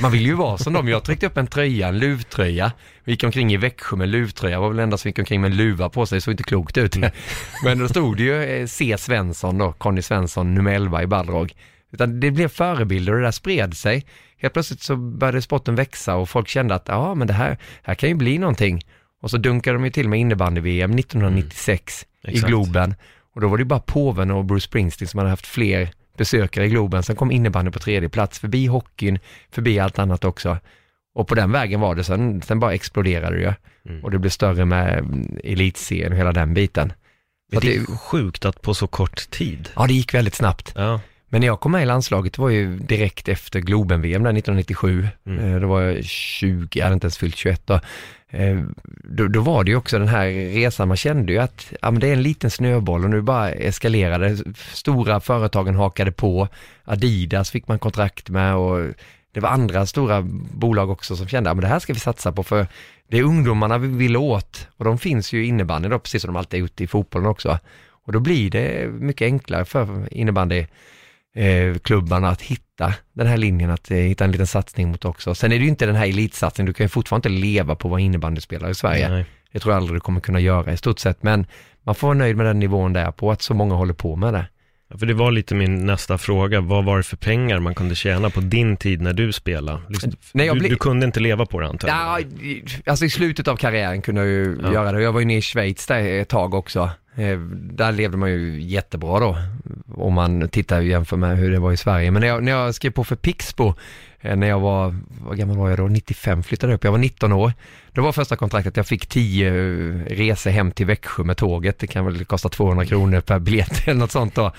Man vill ju vara som dem, jag tryckte upp en tröja, en luvtröja, vi gick omkring i Växjö med luvtröja, var väl enda som gick omkring med en luva på sig, såg inte klokt ut. Men då stod det ju eh, C. Svensson då, Conny Svensson, nummer 11 i Balrog. Utan det blev förebilder och det där spred sig. Helt plötsligt så började sporten växa och folk kände att ja, men det här, här kan ju bli någonting. Och så dunkade de ju till med innebandy-VM 1996 i Exakt. Globen. Och då var det ju bara påven och Bruce Springsteen som hade haft fler besökare i Globen. Sen kom innebandy på tredje plats, förbi hockeyn, förbi allt annat också. Och på den vägen var det, sen, sen bara exploderade det ju. Mm. Och det blev större med mm, elitserien och hela den biten. Att Det är det, sjukt att på så kort tid. ja, det gick väldigt snabbt. Ja. Men när jag kom med i landslaget, det var ju direkt efter Globen-VM där 1997. Mm. Eh, Då var jag 20, jag hade inte ens fyllt 21 då. Eh, Då, då var det ju också den här resan, man kände ju att ja, men det är en liten snöboll och nu bara eskalerade. Stora företagen hakade på, Adidas fick man kontrakt med och det var andra stora bolag också som kände att det här ska vi satsa på för det är ungdomarna vi vill åt och de finns ju i innebandy då, precis som de alltid är ute i fotbollen också. Och då blir det mycket enklare för innebandy eh, klubbarna att hitta den här linjen, att eh, hitta en liten satsning mot också. Sen är det ju inte den här elitsatsningen, du kan ju fortfarande inte leva på att vara innebandyspelare i Sverige. Nej. Det tror jag aldrig du kommer kunna göra i stort sett, men man får vara nöjd med den nivån där på, att så många håller på med det. För det var lite min nästa fråga, vad var det för pengar man kunde tjäna på din tid när du spelade? Liksom, Nej, jag du, bli- du kunde inte leva på det antar jag? Ja, alltså i slutet av karriären kunde jag ju Ja. göra det. Jag var ju nere i Schweiz där ett tag också. Eh, där levde man ju jättebra då, om man tittar och jämför med hur det var i Sverige. Men när jag, när jag skrev på för Pixbo, eh, när jag var, vad gammal var jag då? 95 flyttade jag upp, jag var 19 år. Då var första kontraktet, jag fick 10 eh, resor hem till Växjö med tåget. Det kan väl kosta 200 kronor per biljett eller något sånt då.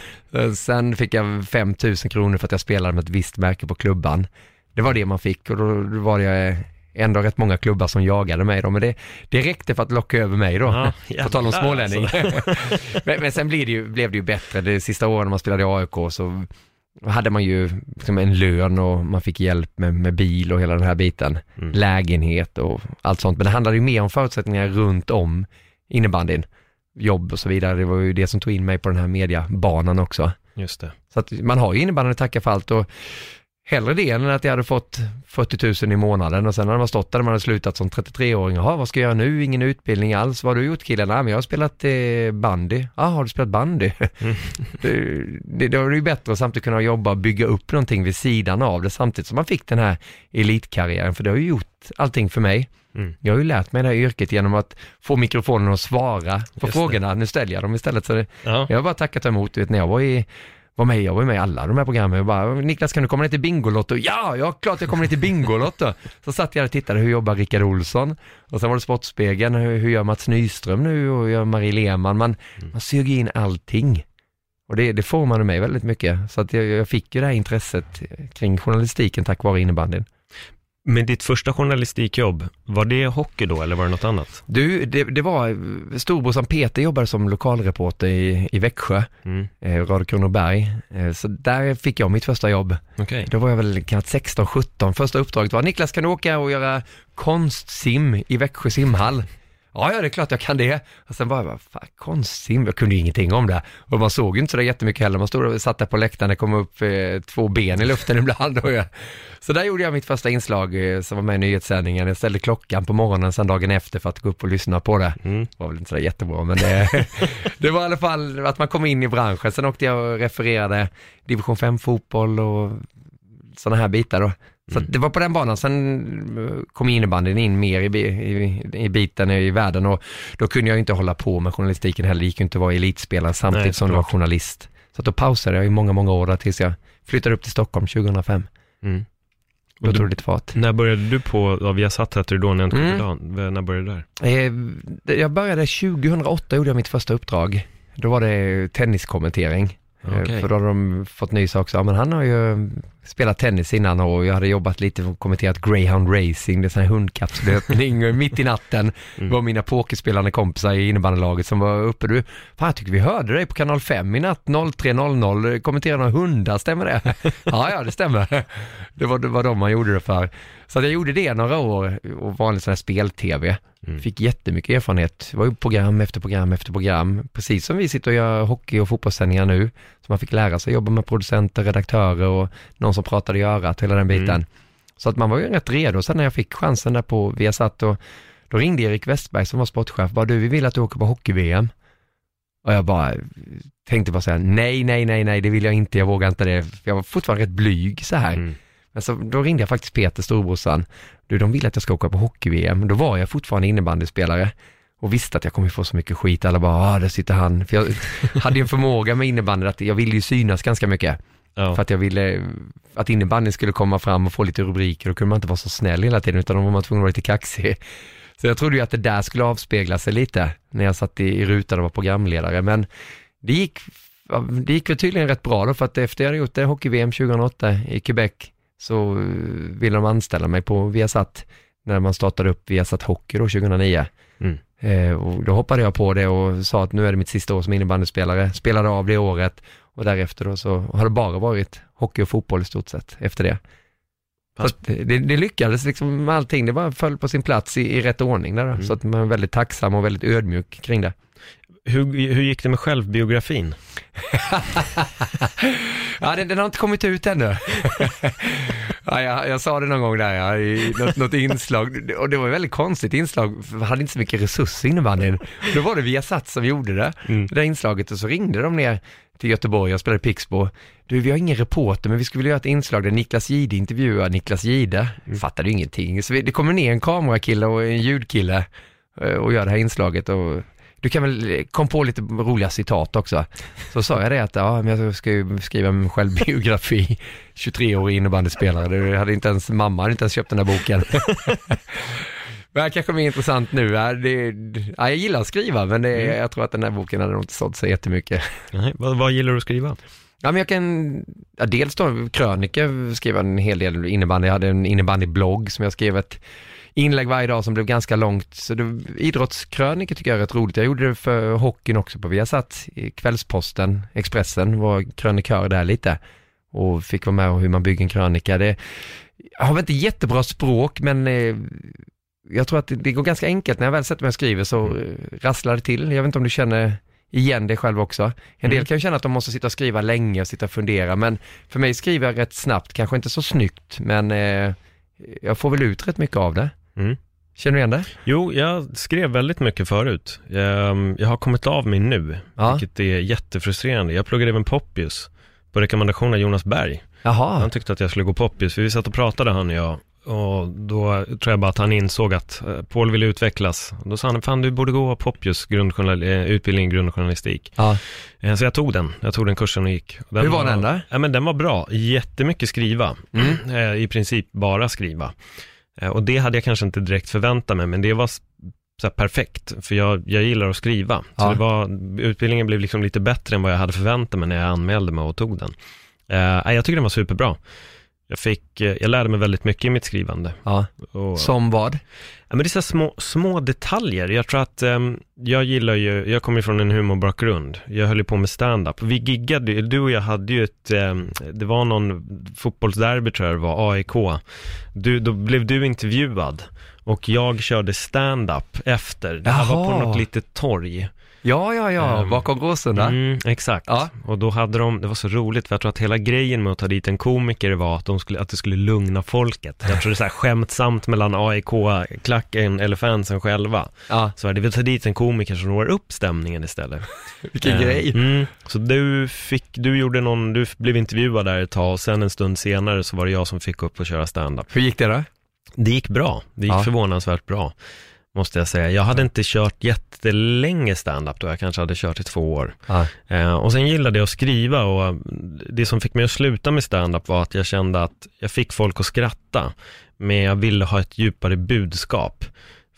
Sen fick jag 5000 kronor för att jag spelade med ett visst märke på klubban. Det var det man fick och då då var det ändå rätt många klubbar som jagade mig då, men det, det räckte för att locka över mig då. Ja, På tal om smålänning. alltså. men, men sen blev det, ju, blev det ju bättre. De sista åren man spelade i AIK så hade man ju liksom en lön och man fick hjälp med, med bil och hela den här biten. Mm. Lägenhet och allt sånt. Men det handlade ju mer om förutsättningar runt om innebandyn. Jobb och så vidare. Det var ju det som tog in mig på den här mediabanan också. Just det. Så att man har ju innebandyn att tacka för allt och hellre det än att jag hade fått 40 000 i månaden och sen hade man stått där man hade slutat som 33-åring. Jaha, vad ska jag göra nu? Ingen utbildning alls. Vad har du gjort killen? Nej, men jag har spelat eh, bandy. Ja, har du spelat bandy? Mm. det, det, det ju bättre att samtidigt kunna jobba och bygga upp någonting vid sidan av det samtidigt som man fick den här elitkarriären. För det har ju gjort allting för mig. Mm. Jag har ju lärt mig det här yrket genom att få mikrofonen att svara på det. frågorna. Nu ställer jag dem istället. Så det, Ja. jag har bara tackat emot, du vet när jag var i var med, jag var med i alla de här programmen. Jag bara, Niklas kan du komma ner till Bingolotto? Ja, ja klart jag kommer ner till Bingolotto. Så satt jag och tittade, hur jobbar Rickard Olsson? Och sen var det Sportspegeln, hur, hur gör Mats Nyström nu och hur gör Marie Lehmann? Man, Mm. man suger in allting. Och det, det formade mig väldigt mycket. Så att jag, jag fick ju det här intresset kring journalistiken tack vare innebandyn. Men ditt första journalistikjobb, var det hockey då eller var det något annat? Du, det, det var, storbrorsan Peter jobbade som lokalreporter i, i Växjö, Mm. eh, Radio Kronoberg. Eh, så där fick jag mitt första jobb. Okej. Då var jag väl kanske 16, 17. Första uppdraget var Niklas kan du åka och göra konstsim i Växjö simhall? Ja, ja, det är klart jag kan det. Och sen bara, fan, konstsim, jag kunde ju ingenting om det. Och man såg ju inte så där jättemycket heller. Man stod och satt där på läktaren, det kom upp eh, två ben i luften ibland. Och jag, så där gjorde jag mitt första inslag eh, som var med i nyhetssändningen. Jag ställde klockan på morgonen sen dagen efter för att gå upp och lyssna på det. Mm. Det var väl inte så där jättebra, men det, det var i alla fall att man kom in i branschen. Sen åkte jag och refererade division 5 fotboll och sådana här bitar då. Så att det var på den banan, sen eh, kom innebandyn in mer i, i, i biten i världen och då kunde jag inte hålla på med journalistiken heller, det gick ju inte att vara elitspelare samtidigt Nej, som du var journalist. Så att då pausade jag i många, många år tills jag flyttade upp till Stockholm 2005. Mm. Då tog det fart. när började du på, ja, vi satt hette det då, när jag Mm. dagen. När började du där? Eh, Jag började 2008, gjorde jag mitt första uppdrag. Då var det tenniskommentering. Eh, Okej. För då hade de fått nys också, ja men han har ju spelat tennis innan och jag hade jobbat lite och kommenterat greyhound racing, det är sån här hundkapplöpning och mitt i natten Mm. var mina pokerspelande kompisar i innebandylaget som var uppe. Du, fan jag tycker vi hörde dig på kanal 5 i natt 03.00, kommenterade några hundar, stämmer det? ja, ja det stämmer. Det var, det var de man gjorde det för. Så jag gjorde det några år och vanlig sån här spel-tv. Mm. Fick jättemycket erfarenhet. Det var ju program efter program efter program. Precis som vi sitter och gör hockey och fotbollssändningar nu. Så man fick lära sig jobba med producenter, redaktörer och någon som pratade i örat, hela den biten. Mm. Så att man var ju rätt redo. Sen när jag fick chansen där på Viasat och då ringde Erik Westberg som var sportchef. Bara du, vi vill att du åker på hockey-VM. Och jag bara tänkte bara säga nej, nej, nej, nej, det vill jag inte, jag vågar inte det. Jag var fortfarande rätt blyg så här. Mm. Men så, då ringde jag faktiskt Peter, storbrorsan. Du, de vill att jag ska åka på hockey-VM. Då var jag fortfarande innebandyspelare och visste att jag kommer få så mycket skit. Alla bara, ah, där sitter han. För jag hade ju en förmåga med innebandy att jag ville ju synas ganska mycket. Ja. För att jag ville att innebandyn skulle komma fram och få lite rubriker. Då kunde man inte vara så snäll hela tiden, utan då var man tvungen att vara lite kaxig. Så jag trodde ju att det där skulle avspegla sig lite när jag satt i, i rutan och var programledare. Men det gick, det gick väl tydligen rätt bra då, för att efter jag hade gjort det hockey-VM 2008 i Quebec så eh, ville de anställa mig på Viasat när man startade upp Viasat Hockey då 2009. Mm. Eh, och då hoppade jag på det och sa att nu är det mitt sista år som innebandyspelare. Spelade av det året och därefter då så har det bara varit hockey och fotboll i stort sett efter det. Det, det lyckades liksom med allting, det bara föll på sin plats i, i rätt ordning där då. Mm. Så att man är väldigt tacksam och väldigt ödmjuk kring det. Hur, hur gick det med självbiografin? ja, den, den har inte kommit ut ännu. Ja, jag, jag sa det någon gång där, ja, i något, något inslag, och det var ett väldigt konstigt inslag, för vi hade inte så mycket resurser innebandyn. Då var det Viasat som gjorde det, Mm. det där inslaget, och så ringde de ner till Göteborg och spelade Pixbo. Du, vi har ingen reporter, men vi skulle vilja göra ett inslag där Niklas Gide intervjuar Niklas Gide. Mm. Fattade ju ingenting, så vi, det kommer ner en kamerakille och en ljudkille eh, och gör det här inslaget och du kan väl, kom på lite roliga citat också. Så sa jag det att, ja, men jag ska ju skriva min självbiografi, 23-årig innebandyspelare, det hade inte ens, mamma hade inte ens köpt den här boken. Men det kanske är mer intressant nu, det, ja, jag gillar att skriva, men det, Mm. jag tror att den här boken hade nog inte sålt sig jättemycket. Nej, vad, vad gillar du att skriva? Ja, men jag kan, ja, dels då krönika, skriva en hel del innebandy. Jag hade en innebandyblogg som jag skrev ett inlägg varje dag som blev ganska långt. Så det, idrottskrönika tycker jag är rätt roligt. Jag gjorde det för hockeyn också på Viasat. I Kvällsposten, Expressen, var krönikör där lite. Och fick vara med om hur man bygger en krönika. Det, jag har väl inte jättebra språk, men eh, jag tror att det, det går ganska enkelt. När jag väl sätter mig och skriver så mm. rasslar det till. Jag vet inte om du känner igen det själv också. En del Mm. kan ju känna att de måste sitta och skriva länge och sitta och fundera, men för mig skriver jag rätt snabbt, kanske inte så snyggt, men eh, jag får väl ut rätt mycket av det. Mm. Känner du igen det? Jo, jag skrev väldigt mycket förut. Jag, jag har kommit av mig nu, Ja. vilket är jättefrustrerande. Jag pluggade även Poppius på rekommendation av Jonas Berg. Jaha, Han tyckte att jag skulle gå Poppius, för vi satt och pratade han och jag. Och då tror jag bara att han insåg att eh, Paul ville utvecklas. Då sa han, fan du borde gå Poppius eh, utbildning i grundjournalistik. ja. Eh, Så jag tog den, jag tog den kursen och gick. Och Hur var den då? Ja men den var bra, jättemycket skriva. Mm. I princip bara skriva. Och det hade jag kanske inte direkt förväntat mig, men det var så perfekt, för jag, jag gillar att skriva. Så Ja. det var, utbildningen blev liksom lite bättre än vad jag hade förväntat mig när jag anmälde mig och tog den. Nej, jag tycker den var superbra. Jag, fick, eh, jag lärde mig väldigt mycket i mitt skrivande. ja. Och, Som vad? Ja, men det är så små, små detaljer. Jag tror att ehm, jag gillar ju, jag kommer från en humorbakgrund. Jag höll ju på med stand-up. Vi giggade du och jag hade ju ett, ehm, det var någon fotbollsderby tror jag det var, AIK. Du, då blev du intervjuad och jag körde stand-up efter. Det här var på något litet torg. Ja, ja, ja, Ehm, bakom Råsunda. Mm, exakt. Ja. Och då hade de, det var så roligt, för jag tror att hela grejen med att ta dit en komiker var att, de skulle, att det skulle lugna folket. Jag tror det är så här skämtsamt mellan AIK-klacken eller fansen själva. Ja, Så det vill ta dit en komiker som når upp stämningen istället. vilken Eh, grej. Mm, så du fick, du gjorde någon, du blev intervjuad där ett tag och sen en stund senare så var det jag som fick upp och köra stand-up. Hur gick det då? Det gick bra, det gick Ja. förvånansvärt bra, måste jag säga. Jag hade inte kört jättelänge stand-up då, jag kanske hade kört i två år. Eh, och sen gillade jag att skriva och det som fick mig att sluta med stand-up var att jag kände att jag fick folk att skratta, men jag ville ha ett djupare budskap.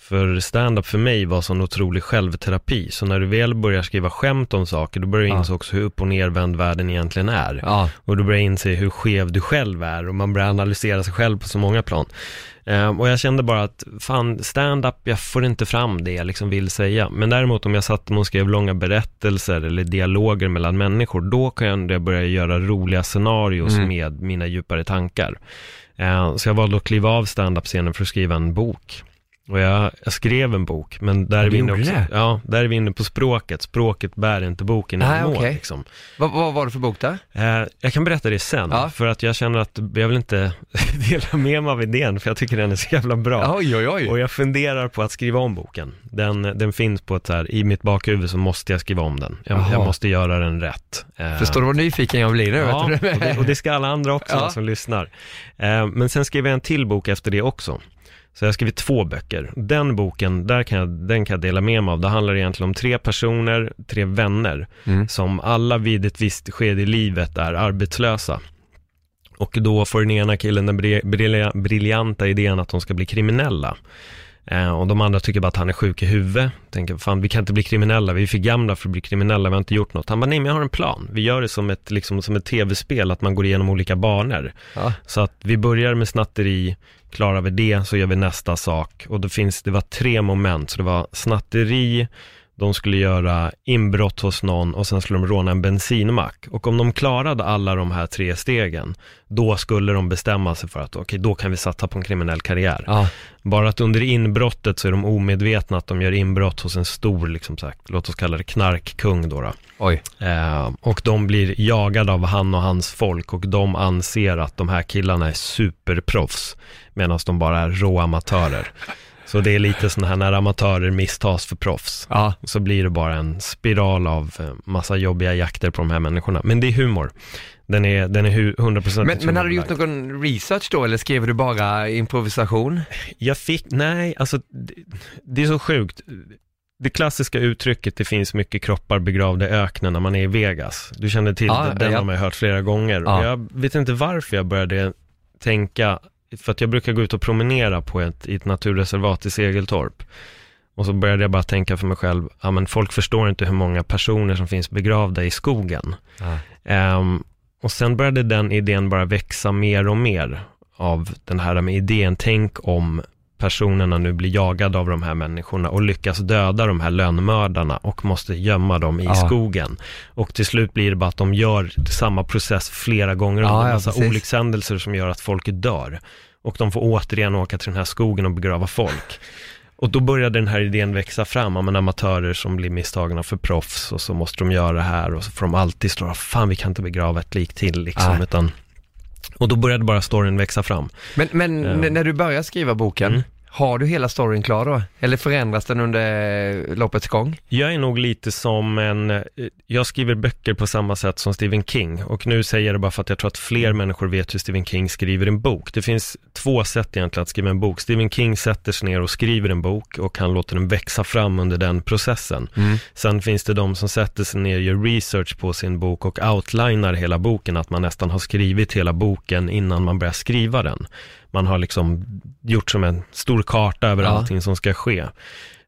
För stand-up för mig var sån otrolig självterapi, så när du väl börjar skriva skämt om saker, då börjar du Ja. inse också hur upp och nervänd världen egentligen är. Ja, Och du börjar inse hur skev du själv är och man börjar analysera sig själv på så många plan. Eh, och jag kände bara att, fan, stand-up, jag får inte fram det jag liksom vill säga. Men däremot om jag satt och skrev långa berättelser eller dialoger mellan människor, då kan jag börja göra roliga scenarios Mm. med mina djupare tankar. Eh, så jag valde att kliva av stand-up-scenen för att skriva en bok. Och jag, jag skrev en bok, men där är, vi inne också, det? ja, där är vi inne på språket. Språket bär inte boken i Nej, mål. okej. Liksom. vad, vad var det för bok då? Eh, jag kan berätta det sen, Ja. för att jag känner att jag vill inte dela med mig av idén, för jag tycker den är så jävla bra. Oj, oj, oj. Och jag funderar på att skriva om boken. Den, den finns på ett så här, i mitt bakhuvud så måste jag skriva om den. Jag, jag måste göra den rätt. Eh, Förstår du vad nyfiken jag blir nu? Ja, och det, och det ska alla andra också Ja. som lyssnar. Eh, men sen skrev jag en till bok efter det också. Så jag har skrivit två böcker. Den boken, där kan jag, den kan jag dela med mig av. Det handlar egentligen om tre personer, tre vänner, Mm. som alla vid ett visst skede i livet är arbetslösa. Och då får den ena killen den bri- brilja- briljanta idén att de ska bli kriminella. Eh, och de andra tycker bara att han är sjuk i huvudet. Tänker, fan vi kan inte bli kriminella, vi är för gamla för att bli kriminella, vi har inte gjort något. Han bara, nej men jag har en plan. Vi gör det som ett, liksom, som ett tv-spel, att man går igenom olika banor. Ja. Så att vi börjar med snatteri, klarar vi det så gör vi nästa sak. Och det, finns, det var tre moment, så det var snatteri, de skulle göra inbrott hos någon och sen skulle de råna en bensinmack. Och om de klarade alla de här tre stegen, då skulle de bestämma sig för att okej, okay, då kan vi satsa på en kriminell karriär. Ja. Bara att under inbrottet så är de omedvetna att de gör inbrott hos en stor, liksom sagt, låt oss kalla det knarkkung då. då. Oj. Eh, och de blir jagade av han och hans folk och de anser att de här killarna är superproffs medan de bara är råamatörer. Så det är lite sådana här när amatörer misstas för proffs. Ja. Så blir det bara en spiral av eh, massa jobbiga jakter på de här människorna. Men det är humor. Den är, den är hu- 100% Men, men hade du gjort någon research då eller skrev du bara improvisation? Jag fick, nej, alltså det, det är så sjukt. Det klassiska uttrycket, det finns mycket kroppar begravda i öknen när man är i Vegas. Du känner till Ja, det, den ja. har man hört flera gånger. Och jag vet inte varför jag började tänka, för att jag brukar gå ut och promenera på ett, i ett naturreservat i Segeltorp. Och så började jag bara tänka för mig själv, ja men folk förstår inte hur många personer som finns begravda i skogen. Ja. Ehm, och sen började den idén bara växa mer och mer av den här med idén, tänk om personerna nu blir jagade av de här människorna och lyckas döda de här lönnmördarna och måste gömma dem i Ja. skogen. Och till slut blir det bara att de gör samma process flera gånger Ja, under ja, massa precis. olyckshändelser som gör att folk dör. Och de får återigen åka till den här skogen och begrava folk. Och då började den här idén växa fram, ja, men amatörer som blir misstagna för proffs och så måste de göra det här och så får de alltid stå, fan vi kan inte begrava ett lik till liksom, Nej. utan och då började bara storyn växa fram. Men, men Ja. n- när du börjar skriva boken, Mm. har du hela storyn klar då? Eller förändras den under loppets gång? Jag är nog lite som en, eh, jag skriver böcker på samma sätt som Stephen King och nu säger jag det bara för att jag tror att fler människor vet hur Stephen King skriver en bok. Det finns två sätt egentligen att skriva en bok. Stephen King sätter sig ner och skriver en bok och han låter den växa fram under den processen. Sen finns det de som sätter sig ner gör research på sin bok och outlinar hela boken, att man nästan har skrivit hela boken innan man börjar skriva den. Man har liksom gjort som en stor karta över Ja. allting som ska ske.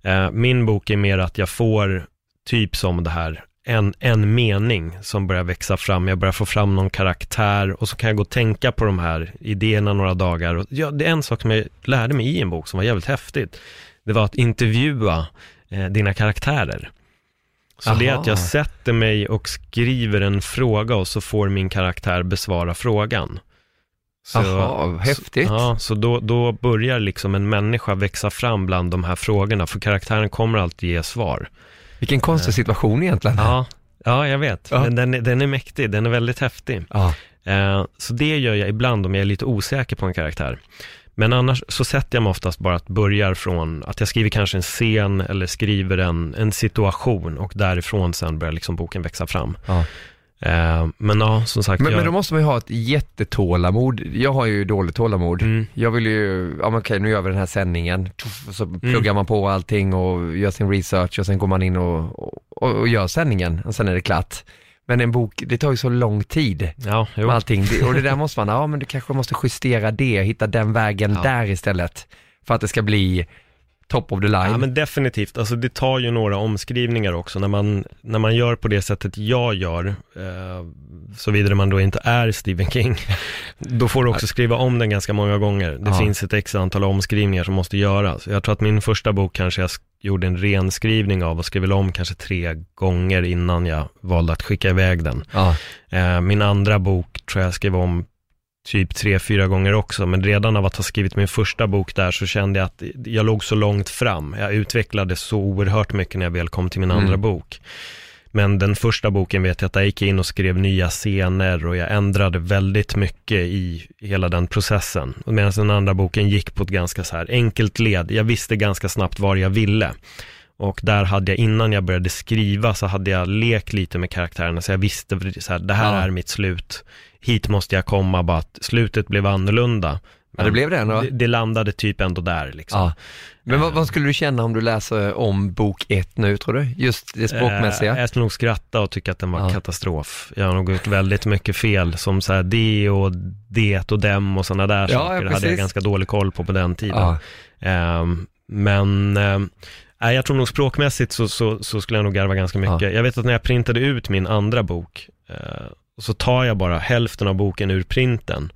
Eh, Min bok är mer att jag får typ som det här, en, en mening som börjar växa fram. Jag börjar få fram någon karaktär och så kan jag gå och tänka på de här idéerna några dagar. Och ja, det är en sak som jag lärde mig i en bok som var jävligt häftigt. Det var att intervjua eh, dina karaktärer. Så det är Aha. att jag sätter mig och skriver en fråga och så får min karaktär besvara frågan. Så, Jaha, häftigt. Ja, så då, då börjar liksom en människa växa fram bland de här frågorna, för karaktären kommer alltid ge svar. Vilken konstig situation egentligen. Ja, ja jag vet. Ja. Men den, är- den är mäktig, den är väldigt häftig. Ja. Eh, så det gör jag ibland om jag är lite osäker på en karaktär. Men annars så sätter jag mig oftast bara att börjar från att jag skriver kanske en scen eller skriver en, en situation och därifrån sen börjar liksom boken växa fram. Ja. Eh, men ja, som sagt. Men, jag, men då måste man ju ha ett jättetålamod. Jag har ju dåligt tålamod. Mm. Jag vill ju, ja men okej nu gör vi den här sändningen, så pluggar man på allting och gör sin research och sen går man in och, och, och gör sändningen och sen är det klart. Men en bok, det tar ju så lång tid Ja, jo. allting. Och det där måste man, ja men du kanske måste justera det, hitta den vägen Ja. där istället. För att det ska bli top of the line. Ja men definitivt, alltså det tar ju några omskrivningar också när man, när man gör på det sättet jag gör, eh, såvida man då inte är Stephen King, då får du också skriva om den ganska många gånger. Det Ja. finns ett x antal omskrivningar som måste göras. Jag tror att min första bok kanske jag gjorde en renskrivning av och skrev om kanske tre gånger innan jag valde att skicka iväg den. Ja. Eh, min andra bok tror jag skrev om typ tre, fyra gånger också, men redan av att ha skrivit min första bok där så kände jag att jag låg så långt fram. Jag utvecklade så oerhört mycket när jag väl kom till min Mm. andra bok. Men den första boken vet jag att jag gick in och skrev nya scener och jag ändrade väldigt mycket i hela den processen. Medan den andra boken gick på ett ganska så här enkelt led. Jag visste ganska snabbt var jag ville. Och där hade jag, innan jag började skriva, så hade jag lekt lite med karaktärerna, så jag visste så här, det här Ja. är mitt slut. Hit måste jag komma, bara att slutet blev annorlunda. Ja, det blev det ändå. Det, det landade typ ändå där liksom. Ja. Men vad, vad skulle du känna om du läser om bok ett nu tror du? Just det språkmässiga? Eh, jag skulle nog skratta och tycka att den var Ja. katastrof. Jag har nog gjort väldigt mycket fel, som så här det och det och dem och sådana där Ja, saker. Det hade jag ganska dålig koll på på den tiden. Ehm, men ehm, nej, jag tror nog språkmässigt så, så, så skulle jag nog garva ganska mycket. Ja. Jag vet att när jag printade ut min andra bok, eh, så tar jag bara hälften av boken ur printen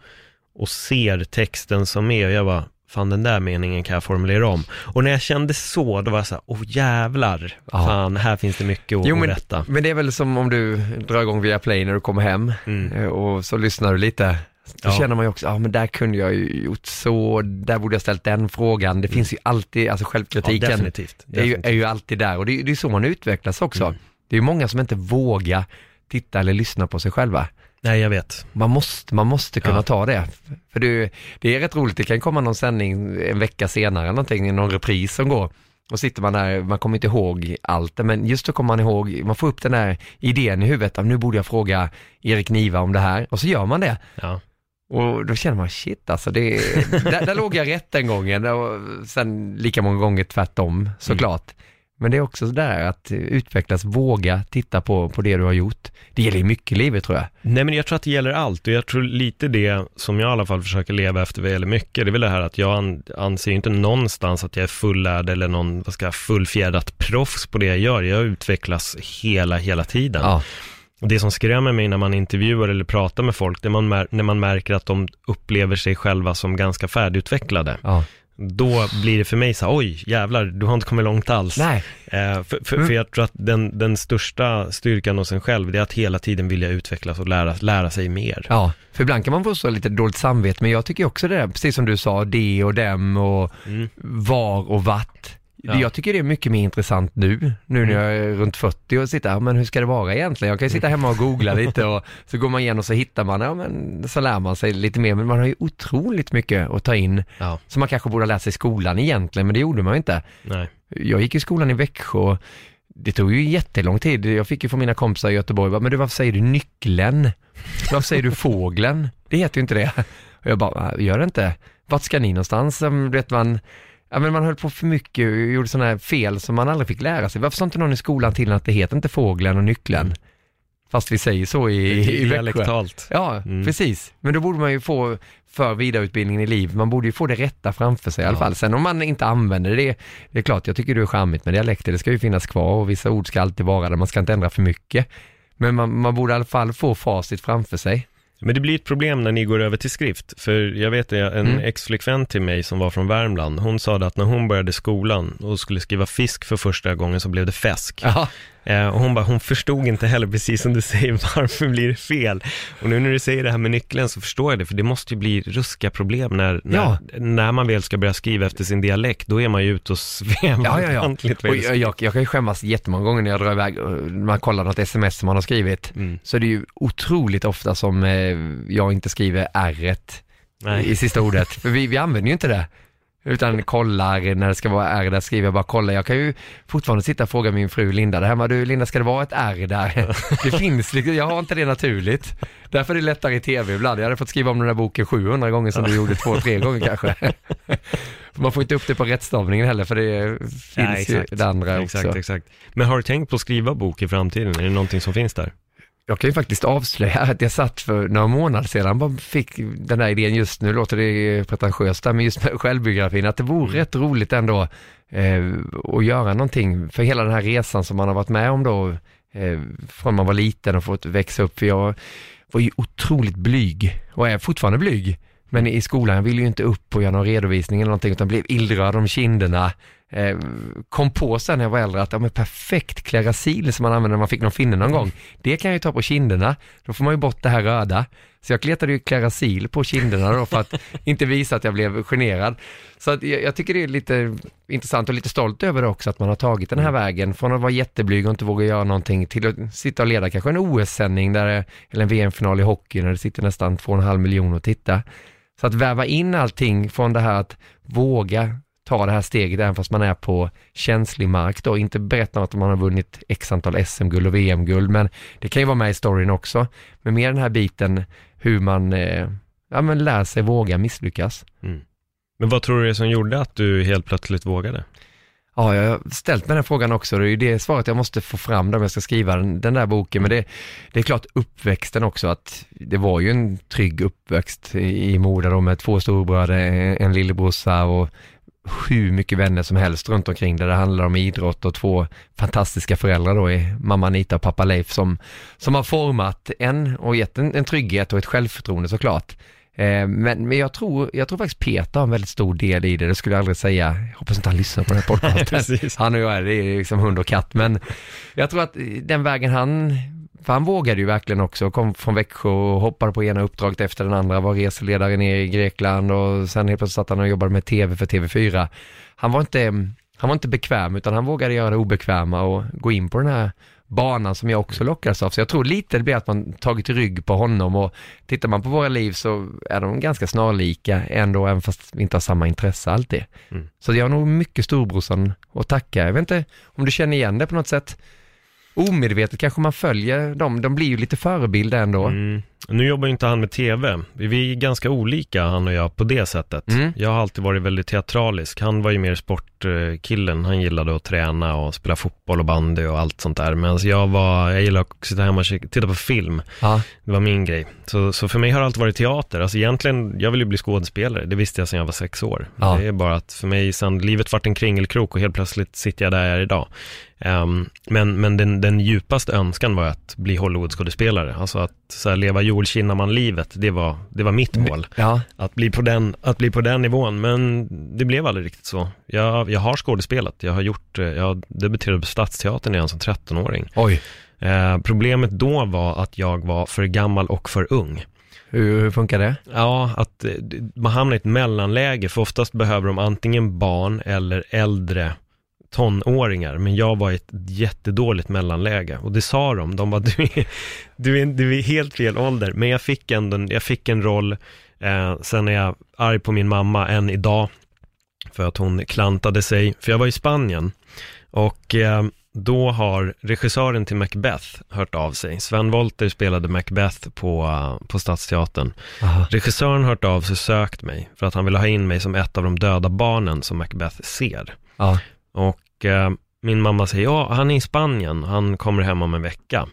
och ser texten som är och jag bara, fan den där meningen kan jag formulera om. Och när jag kände så, då var jag så här, åh jävlar, Ja. fan här finns det mycket att Jo, men, rätta. men det är väl som om du drar igång via Play när du kommer hem Mm. eh, och så lyssnar du lite. Då Ja. känner man ju också, ja men där kunde jag ju gjort så, där borde jag ställt den frågan. Det finns ju alltid, alltså Ja, självkritiken definitivt. är, ju, är ju alltid där och det, är- det är så man utvecklas också. Mm. Det är ju många som inte vågar titta eller lyssna på sig själva. Nej, jag vet. Man måste, man måste kunna Ja. ta det. För det, det är rätt roligt, det kan komma någon sändning en vecka senare, någonting, någon repris som går. Och sitter man där, man kommer inte ihåg allt, men just då kommer man ihåg, man får upp den där idén i huvudet, att nu borde jag fråga Erik Niva om det här, och så gör man det. Ja. Och då känner man, shit alltså, det, där, där låg jag rätt den gången, och sen lika många gånger tvärtom såklart. Men det är också sådär att utvecklas, våga titta på, på det du har gjort. Det gäller ju mycket i livet tror jag. Nej men jag tror att det gäller allt och jag tror lite det som jag i alla fall försöker leva efter vad gäller mycket, det är väl det här att jag an, anser inte någonstans att jag är fullärd eller någon, vad ska jag, fullfjädrat proffs på det jag gör. Jag utvecklas hela, hela tiden. Ja, Och det som skrämmer mig när man intervjuar eller pratar med folk, det man när man märker att de upplever sig själva som ganska färdigutvecklade. ja. Då blir det för mig så här, oj jävlar, du har inte kommit långt alls. Nej, Eh, för, för, Mm. för jag tror att den, den största styrkan hos en själv, det är att hela tiden vilja utvecklas och lära, lära sig mer. Ja, för ibland kan man få så lite dåligt samvete, men jag tycker också det där, precis som du sa, det och dem och Mm. var och vart. Ja. Jag tycker det är mycket mer intressant nu, nu när jag är runt 40 och sitter, ja, men hur ska det vara egentligen? Jag kan ju sitta hemma och googla lite och så går man igenom och så hittar man, ja men så lär man sig lite mer, men man har ju otroligt mycket att ta in Ja, som man kanske borde ha lärt sig i skolan egentligen, men det gjorde man ju inte. nej. Jag gick i skolan i Växjö och det tog ju jättelång tid. Jag fick ju från mina kompisar i Göteborg, bara, men du varför säger du nyckeln? Varför säger du fågeln? Det heter ju inte det. Och jag bara, gör det inte. Vart ska ni någonstans? Vet man, ja men man höll på för mycket och gjorde sådana här fel som man aldrig fick lära sig. Varför sa inte någon i skolan till att det heter inte fågeln och nyckeln? Fast vi säger så i, i Växjö. Dialektalt. Ja, Mm. precis. Men då borde man ju få för vidareutbildningen i liv, man borde ju få det rätta framför sig i alla Ja. fall. Sen om man inte använder det, det är klart, jag tycker du är charmigt med dialekter, det ska ju finnas kvar och vissa ord ska alltid vara där, man ska inte ändra för mycket. Men man, man borde i alla fall få facit framför sig. Men det blir ett problem när ni går över till skrift. För jag vet en Mm. ex-flickvän till mig som var från Värmland, hon sa att när hon började skolan och skulle skriva fisk för första gången så blev det fäsk. Eh, och hon bara, hon förstod inte heller, precis som du säger, varför blir det fel? Och nu när du säger det här med nyckeln så förstår jag det, för det måste ju bli ruska problem när, när, Ja. när man väl ska börja skriva efter sin dialekt, då är man ju ute och svävar ja, ja. ja. ordentligt. Och jag, jag, jag kan ju skämmas jättemånga gånger när jag drar iväg, och man kollar något sms som man har skrivit, Mm. så är det ju otroligt ofta som eh, jag inte skriver r i sista ordet. För vi, vi använder ju inte det. Utan kollar när det ska vara R där skriver jag bara kolla. Jag kan ju fortfarande sitta och fråga min fru Linda där hemma, du Linda ska det vara ett R där? Det finns liksom, jag har inte det naturligt. Därför är det lättare i tv ibland. Jag hade fått skriva om den där boken 700 gånger som du gjorde två, tre gånger kanske. Man får inte upp det på rättstavningen heller för det finns Ja, ju exakt. det andra Exakt, också. exakt. Men har du tänkt på att skriva bok i framtiden? Är det någonting som finns där? Jag kan ju faktiskt avslöja att jag satt för några månader sedan bara fick den där idén just nu, låter det pretentiöst men just med självbiografin, att det vore Mm. rätt roligt ändå eh, att göra någonting för hela den här resan som man har varit med om då, eh, från man var liten och fått växa upp. För jag var ju otroligt blyg och är fortfarande blyg. Men i skolan, jag ville ju inte upp och göra någon redovisning eller någonting, utan blev illröd om kinderna. Eh, kom på sen när jag var äldre att, ja men perfekt klerasil som man använde när man fick någon finne någon gång, det kan jag ju ta på kinderna, då får man ju bort det här röda. Så jag kletade ju klerasil på kinderna då för att inte visa att jag blev generad. Så att jag, jag tycker det är lite intressant och lite stolt över det också att man har tagit den här vägen från att vara jätteblyg och inte våga göra någonting till att sitta och leda kanske en OS-sändning där, eller en VM-final i hockey när det sitter nästan två och en halv miljon och titta. Så att väva in allting från det här att våga ta det här steget även fast man är på känslig mark då, inte berätta att man har vunnit x antal SM-guld och VM-guld, men det kan ju vara med i storyn också. Men mer den här biten hur man eh, ja, men lär sig våga misslyckas. Mm. Men vad tror du det är som gjorde att du helt plötsligt vågade? Ja, jag har ställt mig den frågan också. Det är ju det svaret jag måste få fram om jag ska skriva den, den där boken. Men det, det är klart uppväxten också, att det var ju en trygg uppväxt i, Moda Mora då med två storbröder, en, en lillebrorsa och hur mycket vänner som helst runt omkring där det handlar om idrott och två fantastiska föräldrar då i mamma Anita och pappa Leif som, som har format en och gett en, en trygghet och ett självförtroende såklart. Eh, men, men jag tror, jag tror faktiskt Peter har en väldigt stor del i det, det skulle jag aldrig säga. Jag hoppas inte han lyssnar på den här podcasten. Han och jag, är- det är liksom hund och katt, men jag tror att den vägen han, för han vågade ju verkligen också, kom från Växjö och hoppade på ena uppdraget efter den andra, var reseledare ner i Grekland och sen helt plötsligt satt han och jobbade med tv för TV4. Han var inte, han var inte bekväm utan han vågade göra det obekväma och gå in på den här banan som jag också lockades av. Så jag tror lite det blir att man tagit rygg på honom och tittar man på våra liv så är de ganska snarlika ändå, även fast vi inte har samma intresse alltid. Mm. Så jag har nog mycket storbrorsan att tacka. Jag vet inte om du känner igen det på något sätt. Omedvetet kanske man följer dem, de blir ju lite förebilder ändå. Mm. Nu jobbar ju inte han med tv. Vi är ganska olika han och jag på det sättet. Mm. Jag har alltid varit väldigt teatralisk. Han var ju mer sportkillen. Han gillade att träna och spela fotboll och bandy och allt sånt där. Medan jag var, jag gillar att sitta hemma och titta på film. Ja. Det var min grej. Så, så för mig har det alltid varit teater. Alltså egentligen, jag vill ju bli skådespelare. Det visste jag sedan jag var sex år. Ja. Det är bara att för mig, sen livet vart en kringelkrok och helt plötsligt sitter jag där jag är idag. Ehm, men men den, den djupaste önskan var att bli Hollywoodskådespelare. Alltså att så här, leva Joel Kinnaman-livet, det var, det var mitt mål. Ja, Att bli, på den, att bli på den nivån, men det blev aldrig riktigt så. Jag, jag har skådespelat, jag har gjort, eh, jag debuterade på Stadsteatern redan som 13-åring. oj. Eh, problemet då var att jag var för gammal och för ung. Hur, hur funkar det? Ja, att eh, man hamnar i ett mellanläge, för oftast behöver de antingen barn eller äldre tonåringar, men jag var i ett jättedåligt mellanläge och det sa de, de bara du är, du är, du är helt fel ålder, men jag fick en- jag fick en roll, eh, sen är jag arg på min mamma än idag, för att hon klantade sig, för jag var i Spanien och eh, då har regissören till Macbeth hört av sig. Sven Wollter spelade Macbeth på, eh, på Stadsteatern. Aha. Regissören har hört av sig och sökt mig för att han vill ha in mig som ett av de döda barnen som Macbeth ser. Ja. Och eh, min mamma säger, ja han är i Spanien, han kommer hem om en vecka.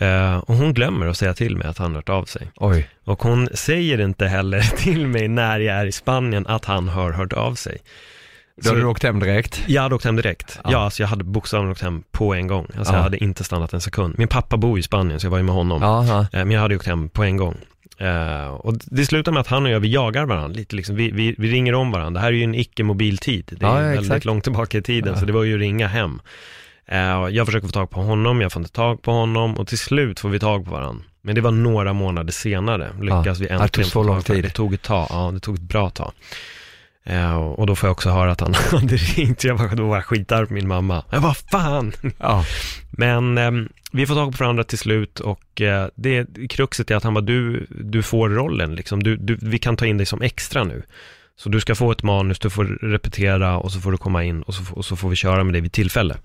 Eh, och hon glömmer att säga till mig att han hört av sig. Oj. Och hon säger inte heller till mig när jag är i Spanien att han har hört av sig. Då hade du åkt hem direkt? Jag hade åkt hem direkt. Ja. Ja, alltså jag hade bokstavligen åkt hem på en gång. Alltså Ja. jag hade inte stannat en sekund. Min pappa bor i Spanien, så jag var ju med honom. Jaha. Eh, Men jag hade åkt hem på en gång. Eh, och det slutar med att han och jag, vi jagar varandra lite liksom. Vi, vi, vi ringer om varandra. Det här är ju en icke-mobil tid. Det är Ja, ja, väldigt exakt. långt tillbaka i tiden, Ja. så det var ju att ringa hem. Och jag försöker få tag på honom, jag får inte tag på honom och till slut får vi tag på varandra. Men det var några månader senare, lyckas vi äntligen få tag på tid. Det tog ett tag, ja det tog ett bra tag. Eh, och då får jag också höra att han hade ringt, jag var, då var jag skitarg på min mamma. Jag vad fan! Ja. Men ehm, vi får tag på varandra till slut och eh, det kruxet är att han bara, du, du får rollen liksom, du, du, vi kan ta in dig som extra nu. Så du ska få ett manus, du får repetera och så får du komma in och så, och så får vi köra med det vid tillfälle.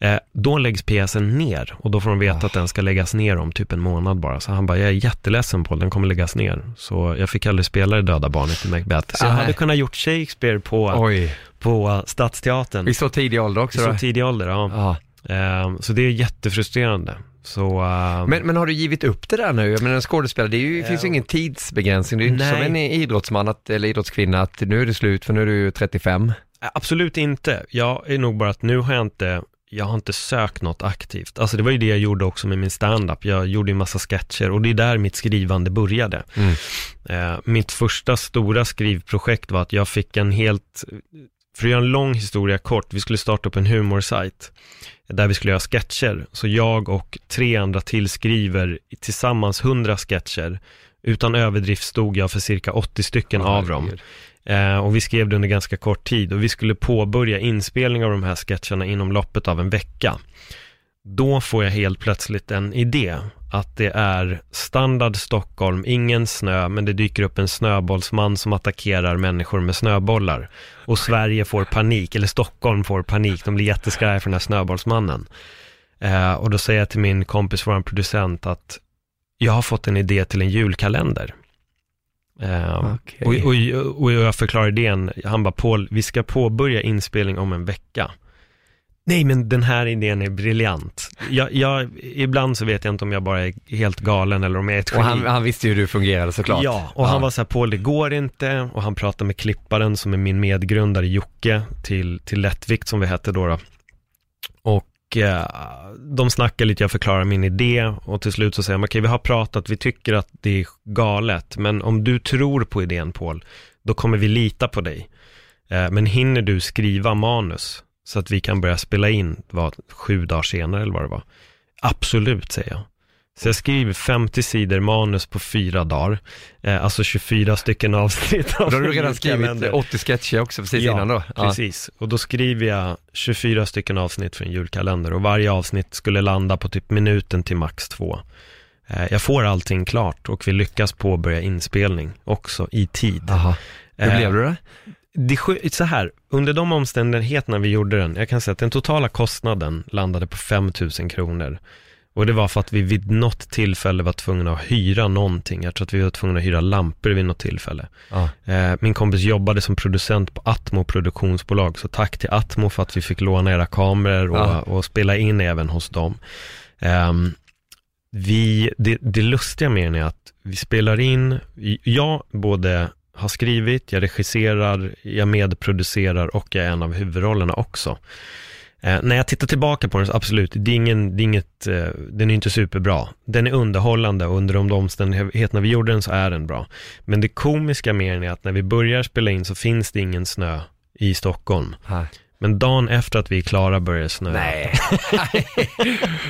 Eh, då läggs pjäsen ner och då får de veta Ah. att den ska läggas ner om typ en månad bara. Så han bara, jag är jätteledsen på den kommer läggas ner. Så jag fick aldrig spela det döda barnet i Macbeth. Så jag Nej. hade kunnat gjort Shakespeare på, Oj. på Stadsteatern. I så tidig ålder I också så då? tidig ålder, ja. Ja. Eh, så det är jättefrustrerande. Så, eh, Men, men har du givit upp det där nu? Jag menar en skådespelare, det ju, finns ju Ja. ingen tidsbegränsning. Det är ju inte som en idrottsman att, eller idrottskvinna att nu är det slut för nu är du 35. absolut inte. Jag är nog bara att nu har jag inte, jag har inte sökt något aktivt. Alltså det var ju det jag gjorde också med min stand-up. Jag gjorde ju massa sketcher och det är där mitt skrivande började. Mm. Eh, mitt första stora skrivprojekt var att jag fick en helt, för att göra en lång historia kort, vi skulle starta upp en humorsajt där vi skulle göra sketcher. Så jag och tre andra tillskriver tillsammans 100 sketcher. Utan överdrift stod jag för cirka 80 stycken av dem. Eh, och vi skrev det under ganska kort tid och vi skulle påbörja inspelning av de här sketcherna inom loppet av en vecka. Då får jag helt plötsligt en idé att det är standard Stockholm, ingen snö, men det dyker upp en snöbollsman som attackerar människor med snöbollar. Och Sverige får panik, eller Stockholm får panik, de blir jätteskraja för den här snöbollsmannen. Eh, och då säger jag till min kompis, vår producent, att jag har fått en idé till en julkalender. Eh, Okej. och, och, och jag förklarar idén, han bara, Paul, vi ska påbörja inspelning om en vecka. Nej, men den här idén är briljant. Jag, jag, ibland så vet jag inte om jag bara är helt galen eller om jag är ett Och geni. han, han visste ju hur du fungerade såklart. Ja, och han var så här, Paul det går inte, och han pratade med klipparen som är min medgrundare Jocke till, till Lättvikt som vi hette då. då. Och och eh, de snackar lite, jag förklarar min idé och till slut så säger de, okej vi har pratat, vi tycker att det är galet, men om du tror på idén Paul, då kommer vi lita på dig. Eh, men hinner du skriva manus så att vi kan börja spela in, vad, sju dagar senare eller vad det var? Absolut, säger jag. Så jag skriver 50 sidor manus på fyra dagar, eh, alltså 24 stycken avsnitt av Då har du redan skrivit 80 sketcher också precis ja, innan då? Ja, precis. Och då skriver jag 24 stycken avsnitt för en julkalender och varje avsnitt skulle landa på typ minuten till max två. Eh, jag får allting klart och vi lyckas påbörja inspelning också i tid. Aha. Hur eh, blev det då? Det så här, under de omständigheterna vi gjorde den, jag kan säga att den totala kostnaden landade på 5 000 kronor. Och det var för att vi vid något tillfälle var tvungna att hyra någonting. Jag tror att vi var tvungna att hyra lampor vid något tillfälle. Ah. Min kompis jobbade som producent på Atmo produktionsbolag, så tack till Atmo för att vi fick låna era kameror och, ah. och spela in även hos dem. Eh, vi, det, det lustiga med det är att vi spelar in, jag både har skrivit, jag regisserar, jag medproducerar och jag är en av huvudrollerna också. Eh, när jag tittar tillbaka på den, så absolut, det är, ingen, det är inget, eh, den är inte superbra. Den är underhållande och under de omständigheterna vi gjorde den så är den bra. Men det komiska med den är att när vi börjar spela in så finns det ingen snö i Stockholm. Ha. Men dagen efter att vi är klara börjar det snöa. Nej.